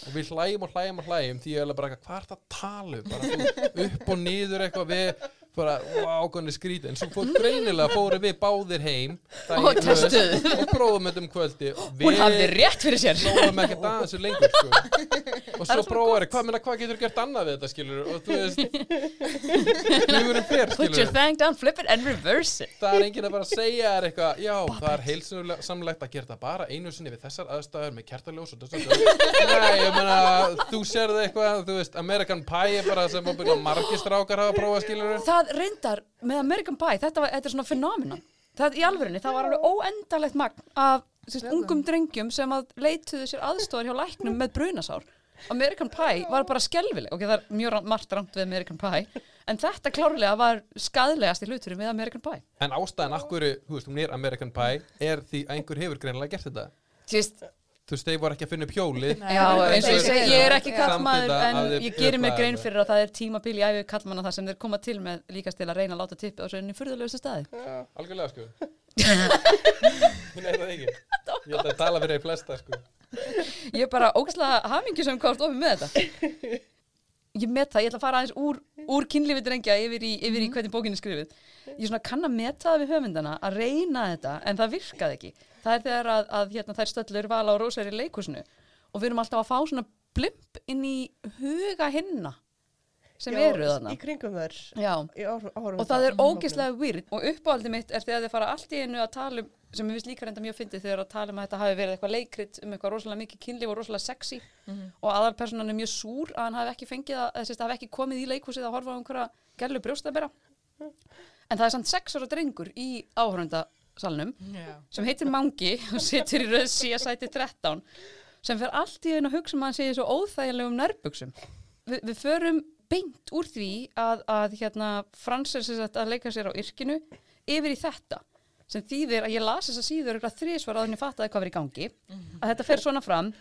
Og við hlægjum og hlægjum og hlægjum því ég er bara, hvað er það að tala um? Bara upp og niður eitthvað við bara, hvernig skrítið en svo fór greinilega fóru við báðir heim Og testuðu. og prófum þetta um kvöldi hún hafði rétt fyrir sér. prófum ekkert aðeins svo lengur sko. og svo prófari, hvað, hvað getur gert annað við þetta skilur og þú veist við vorum fer put your skilur thing down, flip it and reverse it. Það er enginn að bara segja þér eitthvað já, það er heilsamlegt að gera það bara einu sinni við þessar aðstæður með kertaljós og nei, ég meina, þú sérði eitthvað, þú veist, American Pie er bara sem að margir strákar hafa prófað skilur það reyndar með American Pie þetta, var, þetta er svona fenomena það í alvörinni, það var alveg óendalegt magn af sérst, ungum drengjum sem að leituðu sér aðstofar hjá læknum með brunasár. American Pie var bara skelvileg ok, það er mjög rangt- margt rangt við American Pie en þetta klárlega var skadlegast í hluturinn við American Pie. En ástæðan akkur, þú veist, hún er American Pie er því að einhver hefur greinilega gert þetta? Sýst, þú veist, þeir voru ekki að finna upp hjólið. Nei, já, er eins og ég bara- segi, ég er ekki Já. kallmaður en ég gerir mér upphæðu. grein fyrir að það er tímabil í æfi kallmanna þar sem þeir koma til með líkast til að reyna að láta tippið á svo enni furðulegustu staði. Algjörlega sko. Er það ekki. Ég ætla að tala fyrir því flesta sko. Ég er bara ógæslega hamingi sem komst ofið með þetta. Ég met það, ég ætla að fara aðeins úr, úr kynlífi drengja yfir í, yfir í hvernig bókin er skrifið ég svona kann að meta það við höfundana að reyna þetta en það virkaði ekki það er þegar að, að hérna, þær stöllur vala og rósar í leikusinu og við erum alltaf að fá svona blimp inn í huga hinna sem Já, eru þarna. í kringum þær. Já. og það er þar. ógeðslega weird. Og uppáhaldið mitt er þegar þið fara allt í einu að tala um sem ég finnst líka reynda mjög fyndið þegar að tala um að þetta hafi verið eitthvað leikrit um eitthvað rosalega mikið kynlíf og rosalega sexy. Og aðalpersonan er mjög súr að hann hafi ekki fengið að, að, að hafi ekki komið í leikhúsið að horfa á einhverja gerlu brjóstabera. En það er samt sex ára drengur í áhörundasalnum Já. sem heitir Mangi og situr í röð síasæti 13 sem fer allt í einu að hugsa um að hann sé í svo óþægilegum nærbuksum Vi, við förum beint úr því að, að hérna, Frans er sagt að leika sér á yrkinu yfir í þetta sem þýðir að ég las þessa síður eitthvað þrísvar en ég fattaði hvað verið í gangi að þetta fer svona fram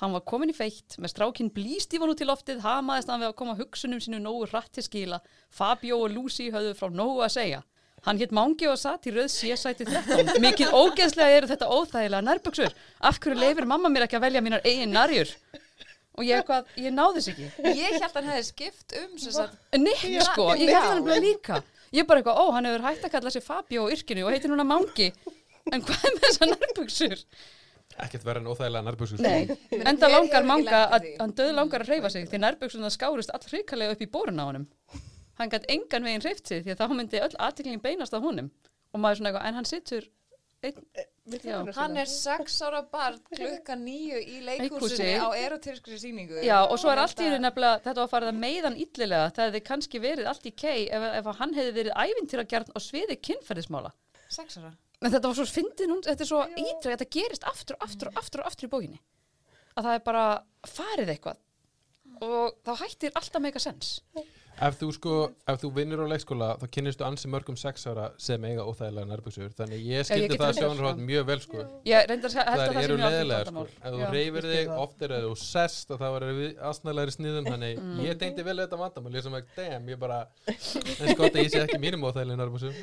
Hann var komin í feitt, með strákinn blístífan út í loftið, hamaðist hann við að koma hugsunum sínu nógu hratt til skila. Fabio og Lucy höfðu frá nógu að segja. Hann hétt Mangi og satt í röð sérsæti 13. Mikið ógeðslega eru þetta óþægilega nærbuksur. Af hverju leifir mamma mér ekki að velja mínar eigin nærjur? Og ég eitthvað, ég náði þess ekki. Ég held að hann hefði skipt um sem sagt, Nick sko, ég held hann bara líka. Ég bara eitthvað, ó, hann hefur hægt að kalla sig Fabio á yrkinu og heitir núna Mangi. En hvað er með þessar nærbuksur? ekkert verið en óþægilega nærbúsur Nei, Men enda langar manga að hann döð langar að hreyfa sig því nærbuksunar skárist all hann gætt engan veginn hreyft sig því að þá myndi öll aðtiklingin beinast að honum. Og maður svona eitthvað, en hann situr einn, Vill Já. hann er sex ára barn klukka nýju í leikhúsinu á erotískri síningu já og svo er allt í henni nefnilega þetta var farið að meiðan illilega það hefði kannski verið allt í kei ef, ef hann hefði verið ævintýragjart á sviði kynferðismála. Sex ára? En þetta var svo fyndið hún, þetta er svo ítrek þetta gerist aftur og aftur og aftur aftur í bókinni. Að það er bara farið eitthvað. Og þá hættir alltaf meika sens ef þú sko, ef þú vinnur á leikskóla þá kynnistu ansi mörgum sex ára sem eiga óþægilega nærbúsur þannig ég skildi það sjónarhótt sko. mjög vel sko. Ég að að það það eru leðilega sko. Ef þú reyfir þig, það. oft er þú sest og er við aðsnæðlega sniðum. Þannig Mm. ég tengdi vel við þetta vandamál. Ég sem ekki, damn, ég bara eins gott að ég sé ekki mínum óþægilega nærbúsum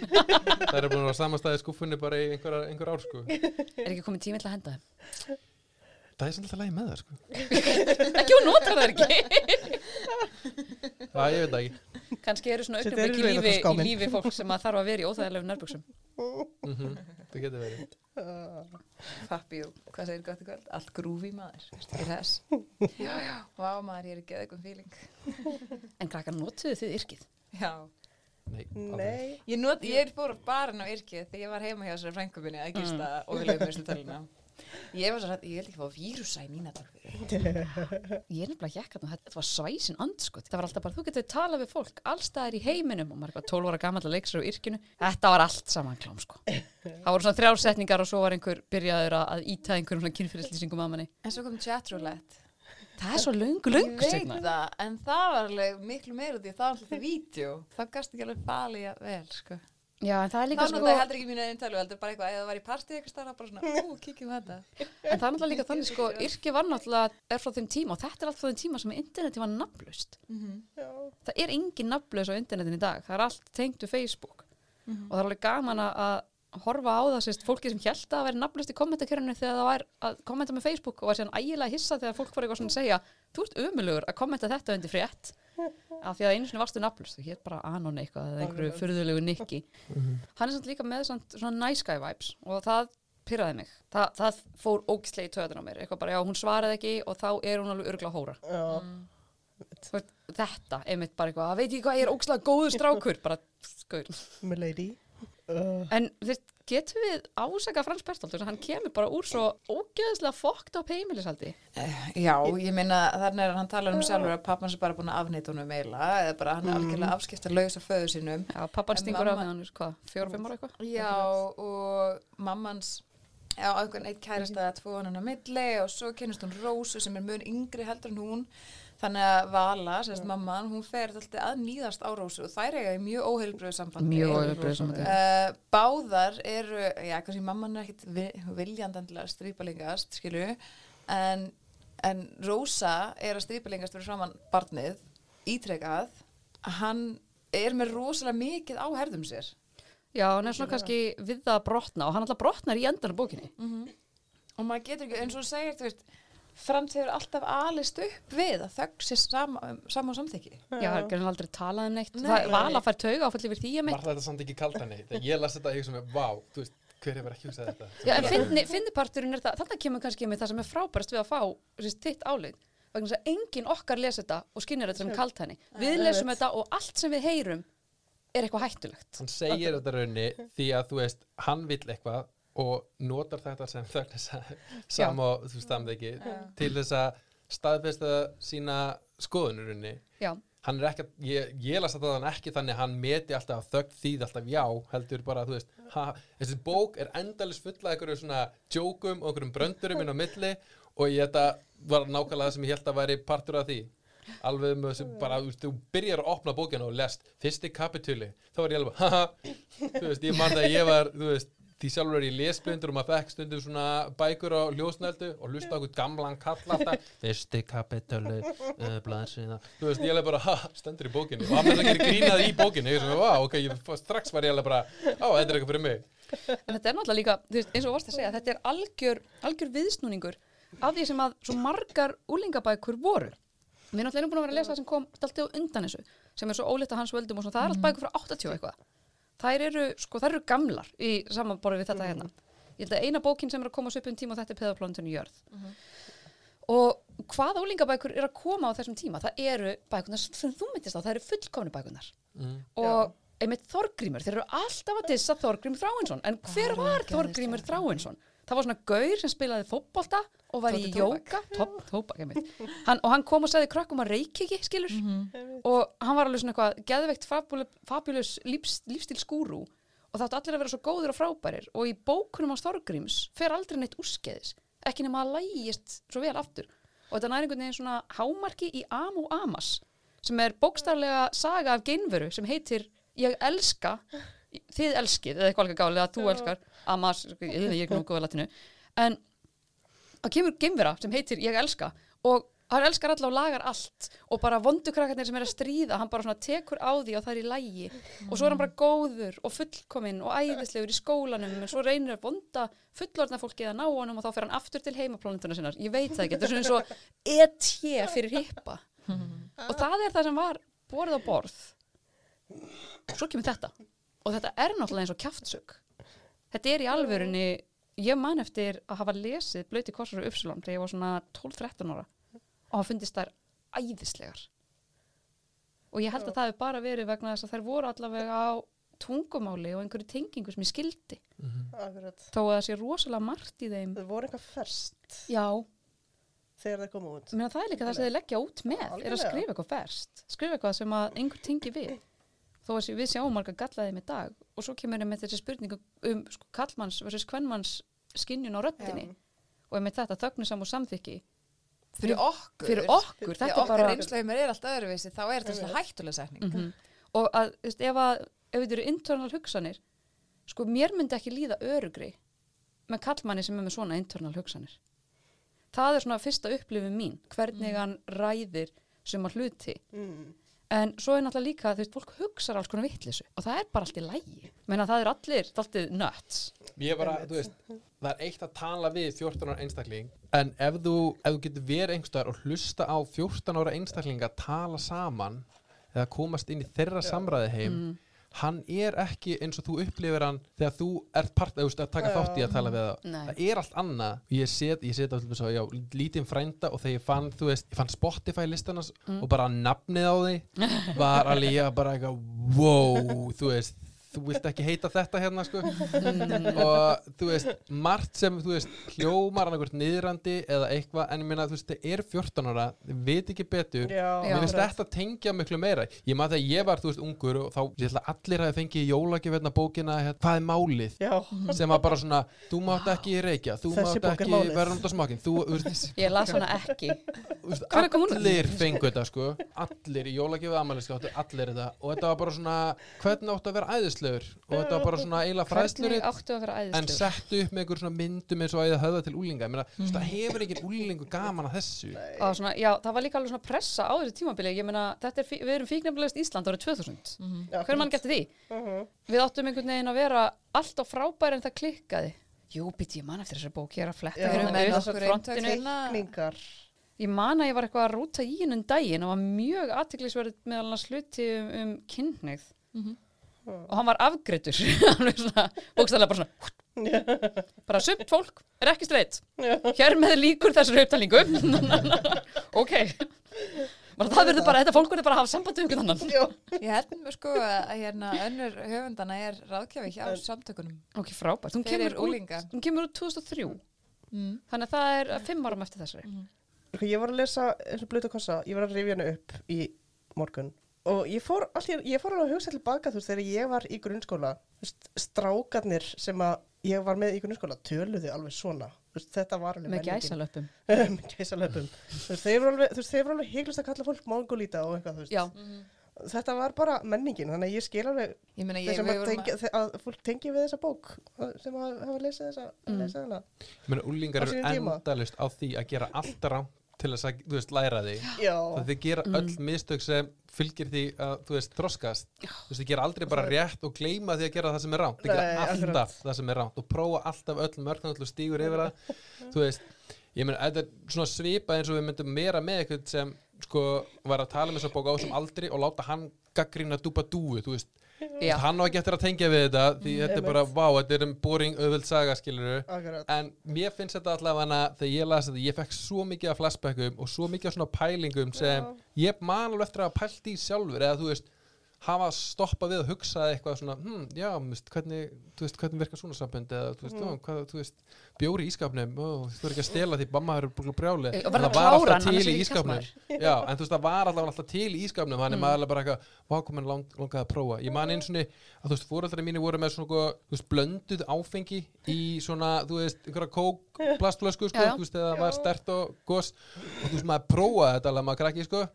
það er búin að vera samastæði skuffunni bara í einhver, einhver ár sko. Er ekki komið tími til að henda þeim? Það er samt alltaf lægi með það sko. Ekki hún notar það ekki það ég veit það ekki. Kannski eru svona augnablik í lífi, í lífi fólk sem að þarf að vera í óþægilegum nærböksum Mhm, það getur verið. Fabio, hvað segir gott í kvöld? Allt grúfi maður, veist, ég þess? Já, já, vá maður, ég er ekki eitthvað feeling. En krakkar notuðu þið yrkið? Já, Nei. Nei, ég, not, ég er fór bara inn á yrkið þegar ég var heima hjá þessari frængu minni að gista og við lögum þessu töluna Ég var svo rætt, ég held ekki að fá vírusa í mína tölvu. Ég er nefnilega hjekkat og þetta var svæsin andskot. Það var alltaf bara, þú getur talað við fólk allstaðar í heiminum og eitthvað 12 ára gammal að leiksra á yrkinu. Þetta var allt saman klám, sko. Það voru svona þrjársetningar og svo var einhver byrjaður að- íta einhverjum svona kynfyrirlýsingum að manni. En svo kom chatroulette. Það er svo löngu, Ég löngu veit segna. það, en það var alveg miklu meira því að það var alltaf vídeo. Það gast ekki alveg falið vel, sko. Já, en það er líka Það sko, notaði heldur ekki mínu einn tölvu, heldur bara eitthvað, eða það var í partí eitthvað starra, bara svona, ú, kíkjum þetta. en það er náttúrulega líka þannig, sko, yrki var náttúrulega, er frá þeim tíma og þetta er allt frá þeim tíma sem interneti var nafnlaust. Já. Það er engin nafnlaus á internetin í dag, það er allt tengt við Facebook og það er alveg gaman að- að horfa á það sérst fólki sem held að vera nafnlaust í kommentarkerfinu þegar það var að kommenta með Facebook og var síðan ægilega hissa þegar fólk var eitthvað svona að segja þú ert umulugur að kommenta þetta undir frétt af því að einu sinni varstu nafnlaust þú hér bara Anon eitthvað eða einhverju Akkurat. furðulegu nikki. Hann er samt líka með samt, svona nice guy vibes og það pyrraði mig. Þa, það fór ógislega í töðan á mér. Eitthvað bara já hún svaraði ekki og þá er hún alveg örgla hóra. Þú veist, þetta, einmitt bara eitthvað, "Að veit ég hvað, ég er ógislega góður strákur. Bara, Milady. Uh, En þú veist, getum við ásaka Frans Bertolt, hann kemur bara úr svo ógeðslega fokkt á heimilisaldi. Já, ég meina, þannig að hann talar um sjálfur að pappans er bara búin að afnýta honum meila, eða bara hann er algjörlega afskipta laus af föðu sínum. Já, pappan stingur af hann, hvað, fjóra-fimm ára eitthvað? Já, og mammans á einhvern eitt kærasta að tvo hann á milli og svo kynast hún Rósu sem er mun yngri heldur en hún þannig að Vala, sérst mamman, hún fer alltaf að nýðast á Rósu og þær eiga í mjög óheilbröðu sambandi. Mjög óheilbrigðu sambandi. Uh, báðar eru, já, kannski mamman er ekkit vi- viljandandilega strípalingast, skilju en, en Rósa er að strípalingast fyrir framann barnið ítrekað. Hann er með rosalega mikið á herðum sér. Já, hann er svona kannski við það að brotna og hann alltaf brotnar í endan á bókinni. og maður getur ekki, eins og þú segir, þú veist Frans hefur alltaf alist upp við að þögg sér sama, sama samþykki Já, hann er aldrei talað um neitt. Nei. það er vala að fær tauga áfall yfir því að Var mitt. þetta samt ekki kaldan Þegar ég las þetta, ég hugsa með, vá, þú veist, hver hefur ekki hugsað þetta? Já, en finni, finni parturinn er það, þetta kemur kannski með það sem er frábærast við að fá sérst, þitt álið. Vegna þess að enginn okkar lesa þetta og skinnir þetta sem kalt henni. Við lesum þetta og allt sem við heyrum er eitthvað hættulegt. Hann segir þetta raunni því að þú veist, hann vill eitthvað og notar þetta sem þögnis sam og þú veist, samþekki til þess að staðfesta sína skoðunur raunni. Já, Hann er ekki, að- ég, ég las þetta þannig ekki þannig að hann meti alltaf að þögn þýð alltaf já, heldur bara, þú veist, ha, þessi bók er endalist fulla einhverju svona jókum og einhverjum bröndurum inn á milli og ég þetta var nákvæmlega það sem ég held að væri partur af því. Alveg með þessu bara, þú byrjar að opna bókina og lest fyrsti kapitúli, þá var ég alveg haha, þú veist, ég man það að ég var þú veist, því sjálfur er ég lesblindur og maður fekk stundum svona bækur á ljósnældu og hlusta á okkur gamlan kall alltaf. Fyrsti kapitúli, uh, blaðsina þú veist, ég alveg bara, ha, stendur í bókinu og hann er að gera grínað í bókinu ég er svona, vá, ok, ég, strax var ég bara á, þetta er eitthvað fyrir mig. En þetta er náttúrulega líka, þú veist, eins og varst að segja, þetta er algjör, algjör viðsnúningur af því sem að svo margar úlingabækur voru. Við náttúrulega erum búin að vera að lesa það sem kom alltaf undan þessu, sem er svo ólíkt að hans völdum og svona, það er allt bækur frá 80 og eitthvað. Þær eru, sko, þær eru gamlar í samanborið við þetta hérna. Ég held að eina bókin sem er að koma svo upp um tíma og þetta er peðaplóntunni jörð. Og hvaða úlingabækur er að koma á þessum tíma? Það eru bækunar sem þú myndist á, það eru fullkomni bækunar mm. og einmitt Þorgrímur, þeir eru alltaf að dissa Þorgrím Þráinsson, en hver var Þorgrímur Þráinsson? Það var svona gaur sem spilaði fótbolta og var í Tóti tóbak. jóka og hann kom og sagði krökkum að reykja ekki, skilur. Og hann var alveg svona eitthvað geðveikt fabulous, lífs, lífstil skúru og það átti allir að vera svo góðir og frábærir. Og í bókunum á Þorgríms fer aldrei neitt úrskeiðis, ekki nema að lægist svo vel aftur. Og þetta er einhvern veginn svona hámarki í Am og Amas sem er bókstaflega saga af geinveru sem heitir Ég elska þið elskið, eða eitthvað alveg gálega að þú elskar Amas, ég, ég er ekki nú góða latinu en það kemur geimvera sem heitir Ég elska og hann elskar alla og lagar allt og bara vondukrakkarnir sem er að stríða hann bara svona tekur á því og það er í lægi og svo er hann bara góður og fullkominn og æðislegur í skólanum en svo reynir að vonda fullorðna fólkið að ná honum og þá fer hann aftur til heimaplánunduna sinnar. Ég veit það ekki, þetta er svona eins og ET fyrir hippa. Og það er það sem var borð á borð. Svo kemur þetta og þetta er náttúrulega eins og kjaftsök þetta er í alvörunni ég man eftir að hafa lesið blöyti korsar og uppsulum þegar ég var svona 12-13 ára. Og hann fundist þær æðislegar. Og ég held að það hefur bara verið vegna þess að þær voru allavega á tungumáli og einhverju tengingu sem ég skildi. Akkurat. þó að það sé rosalega margt í þeim. Það voru eitthvað ferst já, þegar það koma út. Meina, það er líka það sem þið leggja út með er að skrifa eitthvað ferst skrifa eitthvað sem að einhver tengi við þó að við sjáum marga gallaði með dag og svo kemur við með þessi spurningu um sko, kallmanns versus kvennmanns skinnjun á röddinni og með þetta þögnusam og samþykki Fyrir okkur. fyrir okkur, þetta er bara reynsleimur er alltaf öðruvísi, þá er þetta svona hættuleg setning. Mhm. og að, veist, ef að ef þetta eru internal hugsanir sko, mér myndi ekki líða örugri með kallmanni sem er með svona internal hugsanir það er svona fyrsta upplifin mín hvernig hann ræðir sem að hluti Mm. En svo er náttúrulega líka, þú veist, fólk hugsar alls konar vittlisu og það er bara allt í lægi menna það er allir, alltið nuts. Ég er bara, þú veist, það er eitt að tala við 14 ára einstakling en ef þú, ef þú getur verið einhverstaðar og hlusta á 14 ára einstakling að tala saman eða komast inn í þeirra samræði heim hann er ekki eins og þú upplifir hann þegar þú ert part, að taka þátt í að tala við það. Nei. það er allt annað. Ég set, ég set þess að já, lítinn frænda og þegar ég fann, þú veist, ég fann Spotify listanars og bara nafnið á því var alveg ég bara eitthvað wow, þú veist þú vilt ekki heita þetta hérna sko. Og þú veist, margt sem þú veist, hljómar annað hvort niðrandi eða eitthvað, en ég meina, þú veist, það er 14 ára þið veit ekki betur. Já, Mér finnst þetta tengja miklu meira. Ég maður þegar ég var, þú veist, ungur og þá, ég ætla að allir hafi fengið jólagjöfverna bókina hérna, Hvað er málið? Já, sem var bara svona, þú mátt ekki reykja þú mátt ekki vera á smakinn þú, þú veist, ég las hana ekki. þú veist, allir fengu þetta sko. Allir í jólagjöfu amæliskáttu, að æðislegur. Og þetta var bara svona eiginlega hvernig fræðsluritt að en settu upp með einhver svona myndum eins og að það höfða til úlinga Meina, mm. það hefur ekki úlingu gaman að þessu. Svona, já, það var líka alveg svona pressa á þessu tímabili. Ég meina, þetta er, við erum fíknefnilegast Ísland árið 2000 Já, hver mann geti því? Mhm. við áttum einhvern veginn að vera allt á frábæri en það klikkaði. Jú, býtti ég man eftir þessari bók, ég er að fletta Já. hér um með ég man að ég var eitthvað að rúta í hennum daginn. Og var mjög aðtiklisverð meðal annars hluti um, um kynneigð og hann var afgreitur alveg svona, bókstæðlega bara svona bara sumt fólk er ekki streitt hér með líkur þessar upptalningu. Ok. Bara það verður bara, þetta fólk verður bara að hafa samband við einhvern annan. Já, Ég held mér sko að hérna önnur höfundana er ráðgjafi hjá samtökunum. ok, frábært, hún kemur, út, hún kemur út 2003 þannig að það er fimm árum eftir þessari. Sko, ég var að lesa eins og blötu kossa, ég var að rifja hana upp í morgun og ég fór, allir, ég fór alveg að hugsa tilbaka þú veist þegar ég var í grunnskóla veist, strákarnir sem að ég var með í grunnskóla töluðu alveg svona veist, þetta var alveg með gæsalöpum með gæsalöpum þú veist, þeir voru alveg, alveg heiklust að kalla fólk mongolíta og eitthvað þú veist. Já, þetta var bara menningin, þannig að ég skil alveg Ég meina, ég, að, tengja, að, að fólk tengi við þessa bók sem að hafa lesið þessa, mm. lesið hana. Ég meina, úlingar eru endalist á því að gera allt rámt til þess að, þú veist, læra því já, það þið gera öll mistök sem fylgir því að, þú veist, þroskast. Þú veist, þið gera aldrei bara rétt og gleyma því að gera það sem er rámt, þið gera alltaf akkurat. það sem er rámt og prófa alltaf öll mörgna og stígur yfir það. Þú veist, ég meina, þetta er svona svipa eins og við myndum meira með eitthvað sem sko, var að tala með þessa bók á þessum aldri og láta hann gaggrína dúpa dúu, þú veist. já, hann á ekki eftir að tengja við þetta því þetta er bara, vá, þetta er um boring auðvöld saga, skilur akkurat. En mér finnst þetta allavega þegar ég las þetta, ég fekk svo mikið af flashbackum og svo mikið af svona pælingum sem ég man alveg eftir að pælt í sjálfur eða þú veist, hafa stoppað við að hugsa eitthvað svona, hm, já, þú veist, hvernig þú veist, hvernig virkar svona sambönd eða þú veist, ó, hvað, þú veist, bjóri í ískapnum þú verður ekki að stela því mamma er búin brjáli En það að var hann, alltaf til er í ískapnum já, en þú veist, það var alltaf til í ískapnum þannig maður alveg bara eitthvað, hvað komin lang, langaði að prófa ég man eins og að þú veist, fóreldrar mínir voru með svona, þú veist, blönduð áfengi í svona, þú veist, einhverja kók plastflösku, sko, þú veist, eða það var stert og gos og þú veist, maður prófaði þetta alveg maður krakki, sko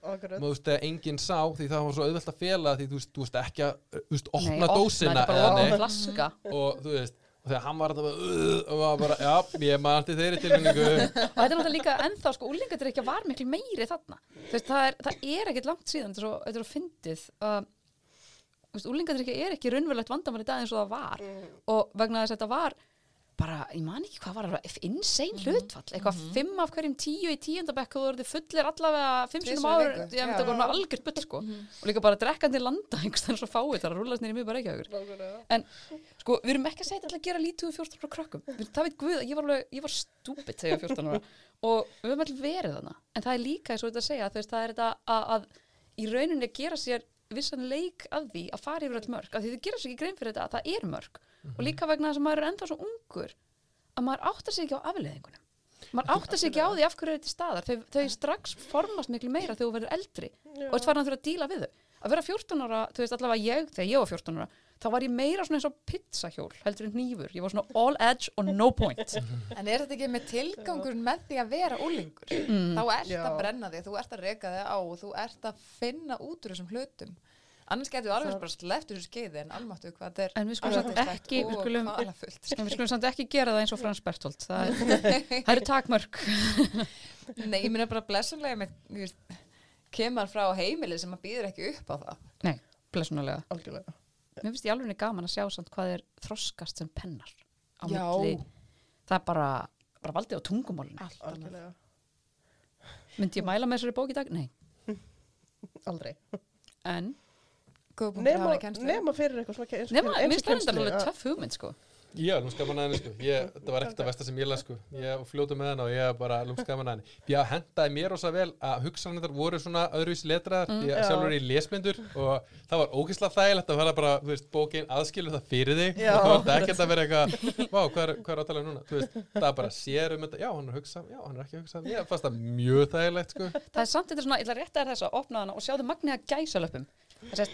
þú veist, var að þú veist, ekki að, þú veist, opna Nei, dósina er eða neitt. opna flaska og þú veist, og þegar hann var þetta bara, og maður bara, já, ég man til þeirri tilfinningu. Og þetta er náttúrulega líka ennþá sko, úlingatir ekki að var miklu meiri þarna. Þú veist, það, er, það er ekkert langt síðan þetta er svo, er fyndið uh, úlingatir ekki er ekki raunverulegt vandamál í dag eins og það var. Og vegna þess að þetta var bara, ég man ekki hvað var það insane hlutfall, eitthvað fimm af hverjum tíu í tíundabekk og þú verður fullir allavega fimm sinum viku. ég að Já. vera algjört bull sko. Og líka bara drekkandi landa einhvers þannig svo fáið þar að rúlast nýri mjög bara ekki en sko, við erum ekki að segja þetta að gera lítið úr 14 ára krökkum, Við- það veit Guð að ég var, alveg, ég var stúpid þegar ég var 14 ára. Og við höfum allir verið þarna. En það er líka eins og þetta að segja veist, það er þetta að, að í rauninni gera sér vissan leik að því að fara yfir öll mörg, að því þið gerir sér ekki grein fyrir þetta að það er mörg Mhm. og líka vegna þess að maður er ennþá svo ungur að maður áttar sig ekki á afleðingunum maður áttar sig ekki á því af hverju er þetta staðar þau, þau strax formast miklu meira þegar þú verður eldri og ert farin að þurfa að díla við þau að vera 14 ára, þú veist allavega ég þegar ég var 14 ára, þá var ég meira svona eins og pizzahjól, heldur en nýfur ég var svona all edge og no point En er þetta ekki með tilgangurinn með því að vera úlingur? Mm. Þá ert Já. að brenna þig, þú ert að reka þig á og þú ert að finna út úr þessum hlutum. Annars getur við alveg bara sleppt þessu skeiði en almáttu hvað þetta er en við skulum ekki við skulum, en við skulum samt ekki gera það eins og Frans Bertolt það, er, það eru takmörk Nei, ég minna bara blessunlega með, kemur frá heimili sem að býður ekki upp á það. nei, blessunulega algjörlega. mér finnst ég alveg gaman að sjá samt hvað er þroskast sem pennar á Já. milli það er bara, bara valdið á algjörlega. myndi ég mæla með þessari bók í dag? Nei, Aldrei. en Nema, fyrir eitthvað nema, finnst það kennslu, alveg að- töff hugmynd sko. Já, lúmskaman að henni sko. Ég, Það var ekkert að versta sem ég las sko. Ég fljótu með henni og ég bara lúmskaman að henni. Ég hendaði mér ósa vel að hugsanir voru svona öðruvísi letraðar mm, Ég Já. sjálfur í lesmyndur og það var ógeðslega þægilegt að vera bara, þú veist, bókin aðskilur það fyrir þig Já. og það er ekkert að vera eitthvað Vá, hvað er, hvað er átalað núna? Þú veist, það er bara sér um þetta. Já, hann er að hugsa, já, hann er ekki að hugsa Ég fannst það mjög þægilegt sko. Það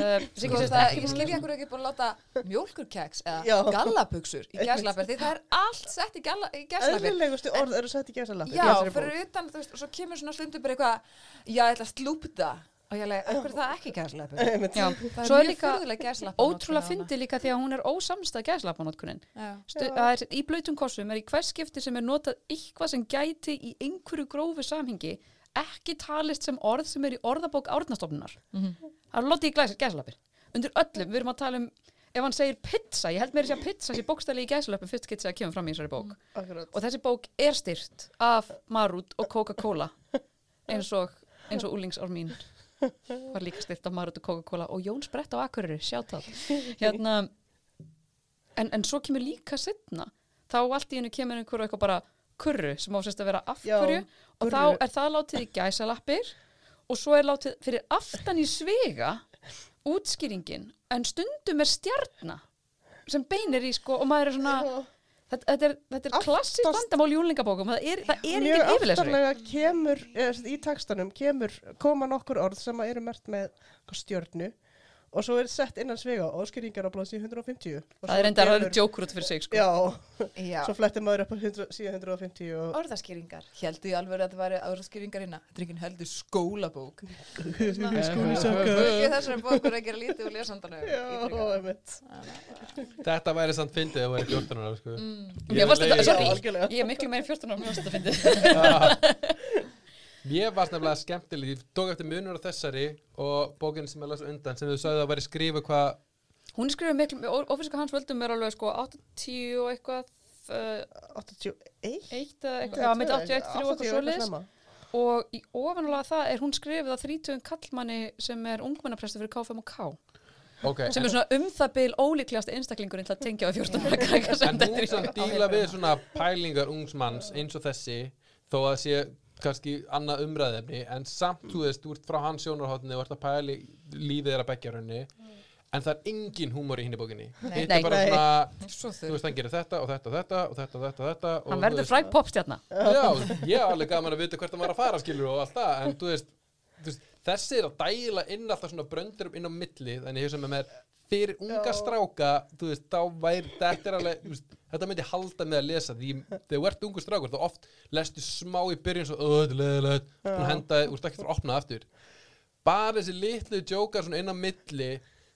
uh, Sko, það, ekki ég skilja hverju ekki búin að láta mjólkurkeks Já. eða gallabuxur í gæslappir því það er allt sett í, gæslappir Eðlilegustu orð eru sett í gæsalappi. Já, fyrir utan, þú veist, og svo kemur svona stundum bara eitthvað, já, ég ætla að slúpta. Og ég leið, ekkur er það ekki gæslappir svo er líka gæslappir ótrúlega fyndi líka því að hún er ósamstað gæslapanótkunnin Stu, það er í blöytum kossum er í hvers skipti sem er notað eitthvað sem gæti í einhverju grófu samhengi ekki talist sem orð sem er í orðabók árnastofnunar. Það er lotið í glæsir gæslapir undir öllum, við erum að tala um ef hann segir pizza, ég held mér að segja pizza sé bókstæli í gæslapin fyrst getur það kemur fram í þessari bók. Akkurat. og þessi bók er styrt af Marút og Coca-Cola eins og, og úlingsár mín var líka styrt af Marút og Coca-Cola. Og Jón Sprett á Akureyri, sjátt það hérna en, en svo kemur líka setna þá allt í hennu kemur einhverju eitthvað bara kurru sem ásist að vera af Já, hverju og þá er það látið í gæsalappir og svo er látið fyrir aftan í svega útskýringin en stundum er stjarna sem beinir í sko og maður er svona þetta, þetta er, þetta er Aftast- klassík vandamál í úlingabókum það er, það er Mjög engin yfirlesari aftarlega kemur, eða, í textanum kemur, koma nokkur orð sem eru mert með stjörnu og svo er sett innan svega áskýringar á blaðsíð 150. Og það er enda að það er djókur út fyrir sig sko. Já, Já, svo flettir maður upp á 100, síðan 150 og orðaskýringar Héldu ég alveg að þetta væri orðaskýringar hérna Þetta er ekki heldur skólabók þessari bók er að gera lítið Já, einmitt. Þetta væri samt fyndið að væri 14 ára sko algjörlega. ég er miklu meira en 14 ára, mér varst þetta fyndið. Mér varst nefnilega skemmtileg, ég tók eftir munur á þessari og bókinn sem ég las undan sem þau sagði að væri skrifa hvað Hún er skrifað miklu, ofisika hans völdum er alveg sko 80 og eitthvað, uh, 81? eitt eða eitthvað, já, með 81, 3 og eitthvað svoleiðis. snemma. Og í ofanlega það er hún skrifið að 30 kallmanni sem er ungmennaprestur fyrir K5 og K. okay, Sem er svona um það bil ólíklegast einstaklingurinn til að tengja við 14 ára krakka sem En hún er í. samt díla við svona pælingar ungsmanns eins og þessi þó að sé kannski annað umræðefni en samt, þú veist, þú ert frá hans sjónarhóttni og ert að pæli lífið þeirra beggja raunni en það er engin húmor í hinni bókinni. Nei. er bara svona, Svo þú veist, hann gerir þetta og þetta og þetta og þetta og þetta og þetta og Hann verður veist- fræg popstjarna. Já, ég er alveg gaman að vita hvert hann var að fara skilur og allt það, en þú veist, þú veist þessi er að dæla inn alltaf svona bröndur inn á milli, þannig sem er fyrir unga Já. stráka, þú veist, þá væri þetta er alveg, veist, þetta myndi halda með að lesa því þegar þú ert ungu strákur þá oft lestu smá í byrjun svo, öð, þetta er leðilegt, búin að henda, þú veist ekki fyrir að opna aftur. Bara þessi litlu jókar svona inn á milli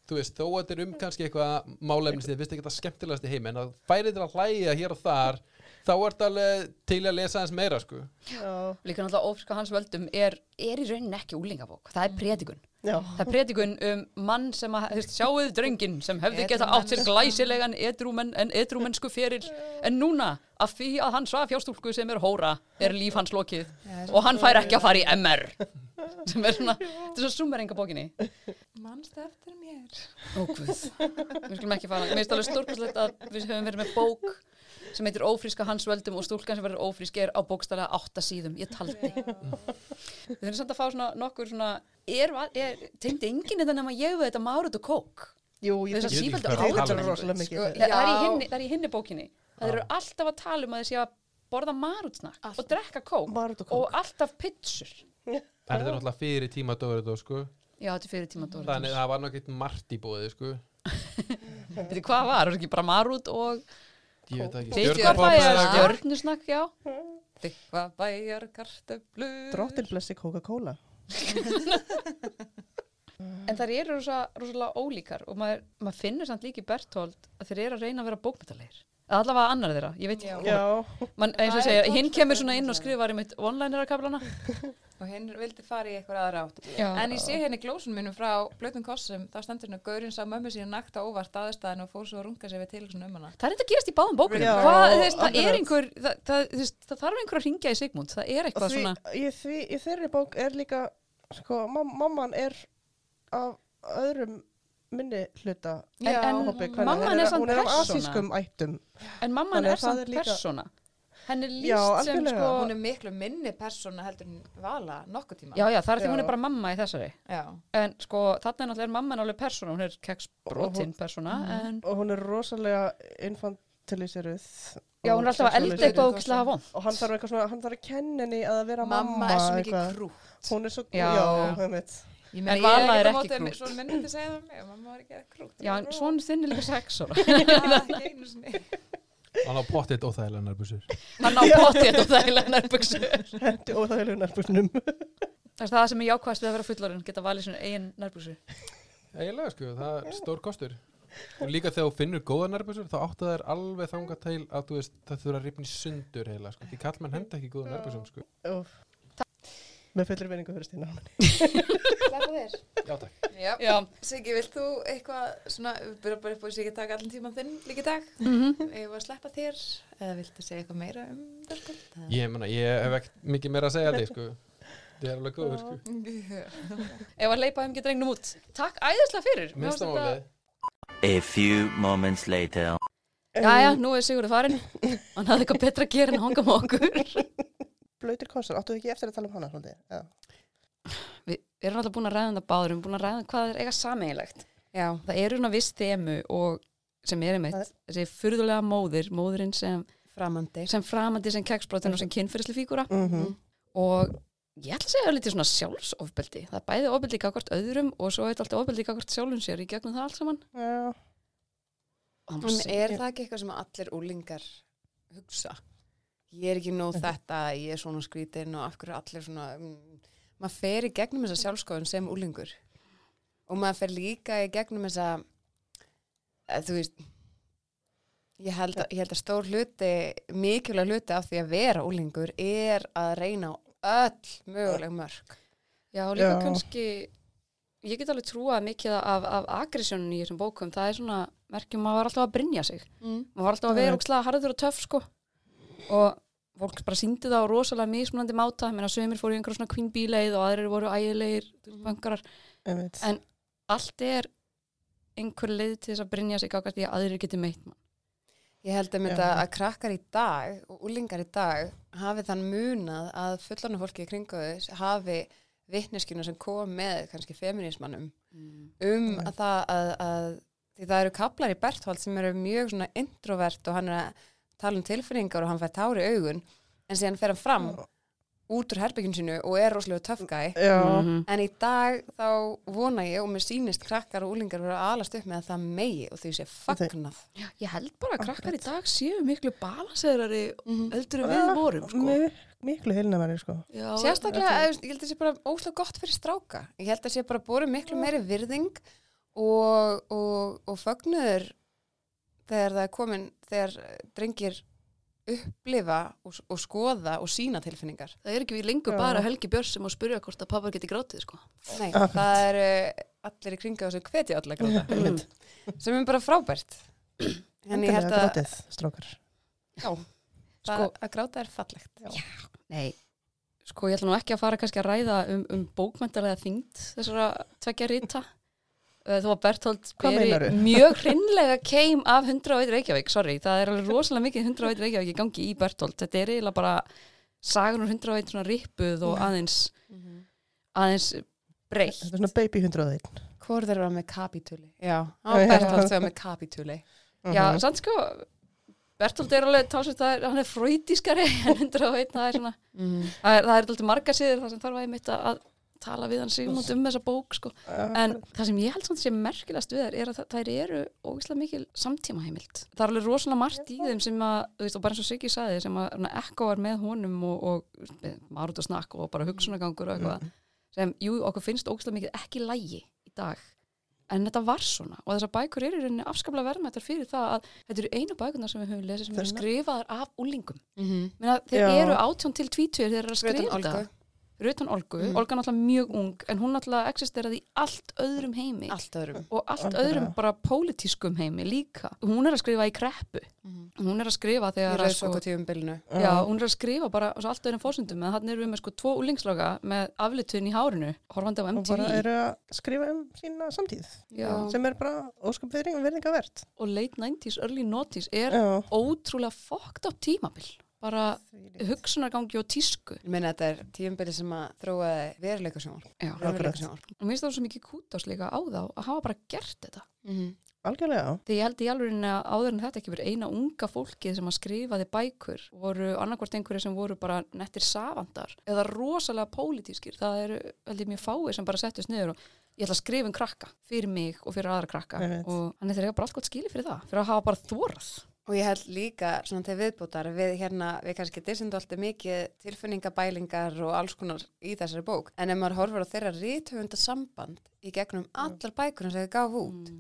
þú veist, þó að þetta er um kannski eitthvað málefni sem þið finnst ekki þetta skemmtilegast í heim en að færi til að hlæja hér og þar þá er þetta alveg til að lesa hans meira sko. Já, Líka náttúrulega ofisika hans völdum er, er í rauninni ekki úlingabók. Það er predikun. já. Það er predikun um mann sem að, þú veist, sjáuð dröngin sem hefði geta átt sér glæsilegan edrúmen, en edrúmensku fyrir en núna, af því að hann svaf hjá stúlku sem er hóra, er líf hans lokið. Og hann fær ekki að fara í MR sem er svona, þetta er svo summeringa bókinni. Manstu eftir mér? Ó guð, við skulum ekki fara. Mér finnst alveg stórkostlegt að við höfum verið með bók sem heitir Ófríska hans völdum og stúlkan sem verður ófrísk er á bókstælega átta síðum, ég taldi. Við þurfum samt að fá svona nokkur svona er, er tegndi enginn þetta nema ég við þetta Márut og Kók Jú, ég að að tala þetta mikið. það, er í hinni, það í hinni bókinni. Það eru alltaf að tala um að þeir sé að borða Márutsnakk Alltaf. og drekka Kók og alltaf pitsur. En þetta er náttúrulega fyrir tíma Dóri sko. já, þetta er fyrir tíma Dóri Þannig það var náttúrulega margt í bóði sko. Hvað var, var ekki bara Marút og Það stjörnusnakk, já. Þykva bæjar kartöflu Drottin blessi Coca-Cola. En þær eru rosa, rosalega ólíkar og maður, maður finnur samt líka í Berthold að þeir eru að reyna að vera bókmyndalegir. Eða allavega annar þeirra, ég veit ekki. Já, Man, eins og Það segja, hinn kemur svona inn og skrifar í mitt one-liner að kaplana. og hinn vildi fara í eitthvað aðra átt Já. en ég sé hérna í glósun minnum frá blötum kossum þá stendur hérna Gaurinn sá mömmu sína nakta óvart aðstæðin og fór svo að runga sig við til um hana Það er þetta að gerast í báðum bókunum. Það er einhver, það, það, veist, það þarf einhver að ringja í Sigmund. Það er eitthvað því, svona, í, því, í þeirri bók er líka, sko, mam mamman er af öðrum minni hluta. En- en hópi mamman Hún er samt Hún er af persóna. asískum ættum. en mamman er að er líka- persóna. Henn er Já, líst sem algjörlega. sko, hún er miklu minni persóna heldur en vala nokkuð tíma já, já, það er því Já. hún er bara mamma í þessari. já. En sko, þarna er náttúrulega mamman alveg persóna, hún er keksbrotinn persóna, Mhm. en Og hún er rosalega infantiliseruð. já, hún er alltaf að elda eitthvað ógislega von. Og hann þarf eitthvað svona, hann þarf að kenna henni að vera mamma. mamma er svo mikið eitthvað. krú Hún er svo, Já. já, já einmitt. Ég En meina, Vala ég er er ekki krút svo myndi þið segja það mig, mamma var ekki krút Já, en svona þinn er líka sex ára. ekki einu sinni Hann á pottitt óþægilega nærbúsur Hann á potið og þægilega nærbuksur. Hendi óþægilega nærbúsnum. Það er það sem er jákvæðast við að vera fullorinn, geta valið svona eigin nærbuksur. Eiginlega sko, það er stór kostur Og líka þegar þú finnur góða nærbúsur þá áttu þær alveg þangað til að þú veist það þurfa að ripna í sundur heila sko. Því kallmenn henda ekki góða nærbúsum sko. Með fullri vinningu fyrir Stína. Sleppa þér Já takk Já. Já. Siggi, vilt þú eitthvað svona, við byrjum bara upp á Siggi taka allan tíman þinn líka í dag Mhm. Eða að sleppa þér eða viltu segja eitthvað meira um það Ég, mena, ég hef ekkert mikið meira að segja því sko. Það er alveg góður sko. Ef að leipa þeim ekki drengnum út. Takk æðislega fyrir. Mér Minnsta fannst þetta- málið A few moments later. Jæja, nú er Sigurður farinn. Hann hafði eitthvað betra að gera en að hanga með okkur. Blöytir konsert, áttu þið ekki eftir að tala um hana? Já. Við erum alltaf búin að ræða um það báður, við erum búin að ræða um hvað er eiga sameiginlegt. Já, Það eru svona viss þemu og sem er einmitt, þessi furðulega móðir, móðurinn sem, framandi sem framandi sem keksbrotin og sem kynferðisli fígúra. Mm og ég ætla að segja lítið svona sjálfsofbeldi það er bæði ofbeldi gagvart öðrum og svo er þetta alltaf ofbeldi gagvart sjálfum sér í gegnum það allt saman Já. En er það ekki eitthvað sem allir úlingar hugsa? Ég er ekki nóg þetta, ég er svona skrítin og af hverju er allir svona mm, maður fer í gegnum þessa sjálfskoðun sem úlingur og maður fer líka í gegnum þessa eða, þú veist ég held, að, ég held að stór hluti mikilvæg hluti af því að vera úlingur er að reyna á öll möguleg mörg já, líka Já. kannski ég get alveg trúað mikið af, af agressjónin í þessum bókum, það er svona merkjum maður var alltaf að brynja sig. Mm. maður var alltaf að vera ókslega harður og töff sko og fólk bara síndi það á rosalega mismunandi máta, menn að sömur fóru í einhverjum svona queen bee leið og aðrir voru ægilegir bankarar, Einmitt. En- allt er einhver leið til þess að brynja sig gagvart því að aðrir geti meitt mann. Ég held um Já. þetta að krakkar í dag og úlingar í dag hafi þann munað að fullarnu fólki í kringu þess hafi vittneskjuna sem kom með kannski feminismannum um að það að, að því það eru kaplar í Berthold sem eru mjög svona introvert og hann er að tala um tilfinningar og hann fær tári í augun en síðan fer hann fram út úr herbygginu sinu og er rosalega guy Já. Mhm. en í dag þá vona ég og mér sýnist krakkar og úlingar vera að alast upp með að það megi og því sé fagnað Ég held bara að krakkar í dag séu miklu balanserari Mhm. heldur en við vorum sko. Mi- Miklu hilnamæri, sko. Já, Sérstaklega, eða, ég held að það sé bara óslega gott fyrir stráka. Ég held að það sé bara búið miklu meiri virðing og, og, og fögnuður þegar það er komin, þegar drengir upplifa og, og skoða og sína tilfinningar. Það er ekki við lengur Já. bara Helgi Björns sem á að spyrja hvort að pappa geti grátið sko. Nei, það eru allir í kringa sem hvetja allir að gráta. Einmitt. sem er bara frábært. En ég held að, Grátið, strákar. já, það, Sko- að gráta er fallegt. Nei, sko ég ætla nú ekki að fara kannski að ræða um, um bókmæntalega þyngd þessara tveggja rita þó að Berthold beri mjög hreinlega keim af 101 Reykjavík, sorry, það er alveg rosalega mikið 101 Reykjavík í gangi í Berthold þetta er eiginlega bara sagan um 101 svona rippuð og aðeins aðeins breytt Þetta er svona baby 101. Hvor þeir eru með kapitúli? Já, á Já. Bertolt þegar með kapitúli. Já, Mhm. samt sko Bertolt er alveg tásett að hann er fröytískari en 101, það er svona Mm. það er, það er alltaf margar síður það sem þarf að mitt að, að tala við hann Sigmund um þessa bók sko. en það sem ég held samt sem merkilegast við þær er að þær eru ógeðslega mikil samtíma heimild það er alveg rosalega margt í þeim sem að þú veist, og bara eins og Siggi sagði sem að svona, ekko er með honum og, og maður út að snakk og bara hugsunagangur og eitthvað sem, jú, okkur finnst ógeðslega mikið ekki lægi í dag. En þetta var svona. Og þessar bækur eru í rauninni afskaplega verðmættar fyrir það að þetta eru einu bækurnar sem við höfum lesið sem eru skrifaðar af úlingum Mm Meina, þeir Já. eru átjón til tvítur þeir eru að skrifa. Rutan Olgu, Mhm. Olga náttúrulega mjög ung en hún náttúrulega existeraði í allt öðrum heimi Allt öðrum. og allt Algjörlega. öðrum bara pólitískum heimi líka hún er að skrifa í kreppu Mhm. hún er að skrifa þegar að sko, já, hún er að skrifa bara á allt öðrum fórsundum en þannig erum við með sko tvo úlingslaga með aflitun í hárinu horfandi á Og MTV bara eru að skrifa um sína samtíð. Já. Sem er bara óskum verðinga verðt. og late 90s, early 90s er Já. ótrúlega fokkt á tímabil bara hugsunargangi og tísku Ég meina þetta er tíumbili sem að þróaði veruleika sjónvar. Já. Veruleika sjónvar. og mér finnst það svo mikið kútás líka á þá að hafa bara gert þetta Mm Algjörlega. Því ég held í alveg að áður en þetta ekki verið eina unga fólkið sem að skrifaði bækur voru annarkvort einhverju sem voru bara nettir savandar eða rosalega pólitískir. Það eru held ég mjög fáið sem bara settust niður og ég ætla að skrifa um krakka fyrir mig og fyrir aðra krakka og hann er eiga bara allt gott skili fyrir það, fyrir að hafa bara þórað. Og ég held líka svona til viðbútar við hérna, við kannski dissendu alltaf mikið tilfinningabælingar og alls konar í þessari bók. En ef maður horfir á þeirra ríthöfunda samband í gegnum allar bækurinn sem þau gaf út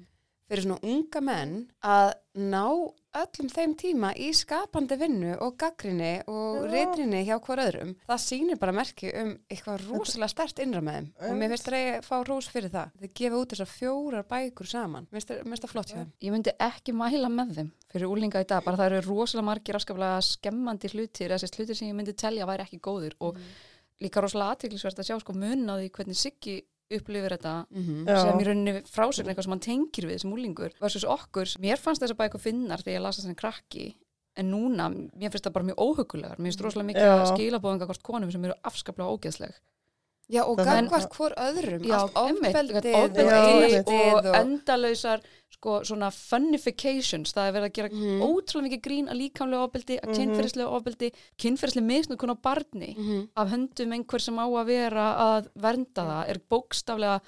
fyrir svona unga menn að ná öllum þeim tíma í skapandi vinnu og gaggrinni og Já. ritrinni hjá hver öðrum. Það sýnir bara merki um eitthvað rosalega stert innra með þeim og mér finnst það að fá rós fyrir það. Þau gefa út þessar fjórar bækur saman. Mér finnst það- flott hjá þeim. Ég myndi ekki mæla með þeim fyrir úlinga í dag, bara það eru rosalega margir afskaplega skemmandi hlutir, þessi hlutir sem ég myndi telja væri ekki góðir og líka rosalega aðtiklisvert að sjá sko mun á því hvernig Siggi upplifir þetta Mm Já. sem í rauninni frásögn eitthvað sem hann tengir við sem úlingur versus okkur, mér fannst þessa bækur finnar þegar ég lasa þessari krakki en núna, mér finnst það bara mjög óhugulegar mér finnst rosalega mikið Já. að skilabóðinga hvort konum sem eru afskaplega ógeðsleg Já, og gagvart hvort öðrum, Já, ofbeldið og, einmitt. endalausar sko, svona funnifications það er verið að gera Mhm. ótrúlega mikið grín að líkamlega ofbeldi, að Mhm. kynferðislega ofbeldi kynferðislega misnukun á barni Mhm. af höndum einhver sem á að vera að vernda það, er bókstaflega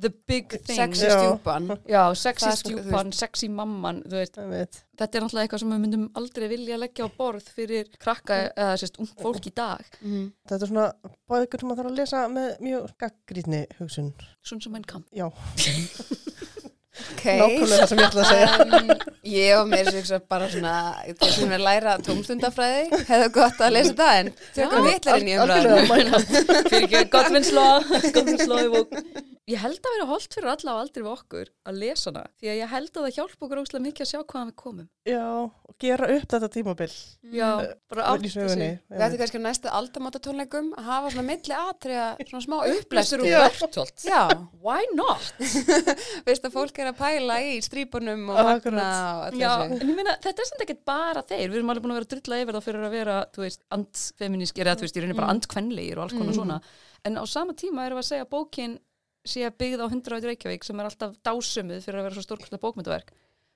the big thing Sexy Já. stjúpan. Já, sexy stjúpan, sexy mamman þetta er náttúrulega eitthvað sem við myndum aldrei vilja leggja á borð fyrir krakka eða sérst ung fólk í dag Mhm. Þetta er svona bækur sem maður þarf að lesa með mjög gaggrítni hugsun. svona sem einn kam Já, Ok. nákvæmlega það sem ég ætla að segja. Um, ég og mér sem bara svona, til sem er læra tómstundafræði, hefðu gott að lesa það en tökum hitlar inn í í bók. Ég held að vera holdt fyrir alla á aldrei við okkur að lesa hana því að ég held að það hjálpa okkur óslega mikið að sjá hvaðan við komum Já, og gera upp þetta tímabil. Já, bara í átta sögunni. sig Við ættum kannski næstu aldamátatónleikum að hafa svona milli atriða, svona smá upplæstur. og Bertolt Já, Why not? veist að fólk er að pæla í strípunum og magna og allir Já, þessu. en ég meina, þetta er samt ekkert bara þeir, við erum alveg búin að vera að drulla yfir þá fyrir að vera, þú veist, andfeminískir eða þú veist, ég reynir bara andkvenlegir og alls konar svona. En á sama tíma erum við að segja að bókin sé að byggð á 100 áður Reykjavík sem er alltaf dásumuð fyrir að vera svo stórkvæmlega bókmyndaverk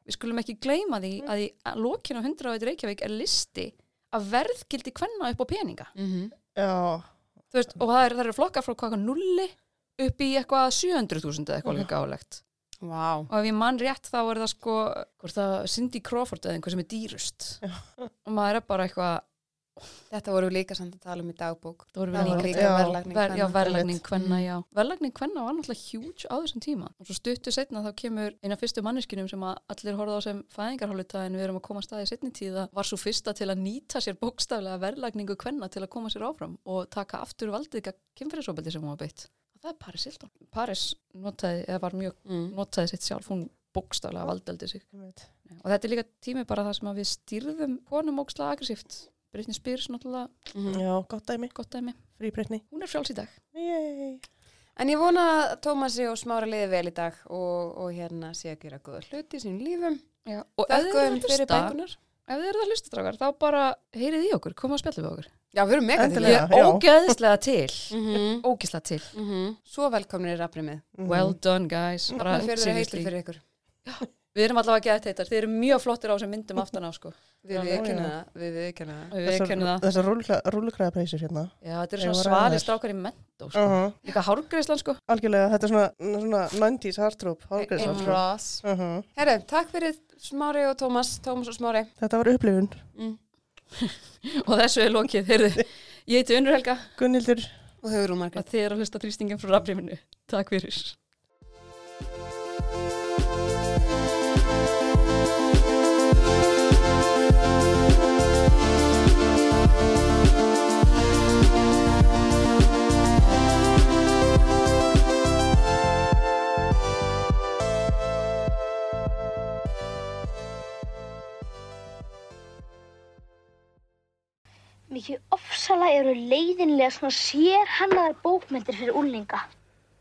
við skulum ekki gleyma því að í lokinu á 100 áður Reykjavík er listi að verðgildi kvenna upp á peninga. Mhm. Já, Þú veist, og það eru er flokkar frá hvað nulli upp í eitthvað 700.000 eða eitthvað líka álegt Vá. og ef ég mann rétt þá er það sko hvort það Cindy Crawford eða einhver sem er dýrust. Og maður er bara eitthvað Þetta voru við líka samt að tala um í dagbók. það voru líka líka Já. verðlagning. Ver, já, kvenna. verðlagning Mm. já. Verðlagning kvenna var náttúrulega huge á þessum tíma. Og svo stuttu setna þá kemur eina fyrstu manneskinum sem að allir horfða á sem fæðingarháluta en við erum að koma að staði í setni tíða var svo fyrsta til að nýta sér bókstaflega verðlagningu kvenna til að koma sér áfram og taka aftur valdið kynferðisofbeldi sem hún var beitt. Og það er Paris Hilton. Paris notaði, eða var mjög, Mm. notaði sitt sjálf, hún bókstaflega valdaldi sig. Og þetta er líka tími bara það sem að við stýrðum konum ógstlega aggressíft. Britney Spears náttúrulega Mhm. Já, gott dæmi, gott dæmi. Hún er frjáls í dag. Yay. En ég vona að Tómasi og Smára liði vel í dag og, og hérna sé að gera góða hluti í sínum lífum. Já, og ef þið eru að fyrir hlusta, bækunar. ef þið eru að hlusta strákar, þá bara heyrið í okkur, koma að spjalla við okkur. Já, við erum mega til. Er já. ógeðislega til, Mm ógeðslega til. Svo velkomnir í rafrimið. Well done guys. Fyrir heitir seriously. fyrir ykkur. Við erum allavega gett heitar, þið eru mjög flottir á þessum myndum aftan á sko. Við já. það, við viðkynna það. Við kennum það. Þessar rúlukræða preysir hérna. Já, þetta eru Eigum svona svali strákar í mentó sko. Uh -huh. Líka hárgreislan sko. Algjörlega, þetta er svona, svona 90s hardrope, hálfgreisa. Einn Ross. Uh -huh. Herru, takk fyrir Smári og Tómas, Tómas og Smári. Þetta var upplifun. Og þessu er lokið, heyrðu. Ég heiti Unnur Helga Gunnildur, Og Hugrún Margrét. og þið eru að hlusta þrýstingin frá rafriminu. Takk fyrir. Mikið ofsalega eru leiðinlega svona sér hannaðar bókmyndir fyrir úlninga.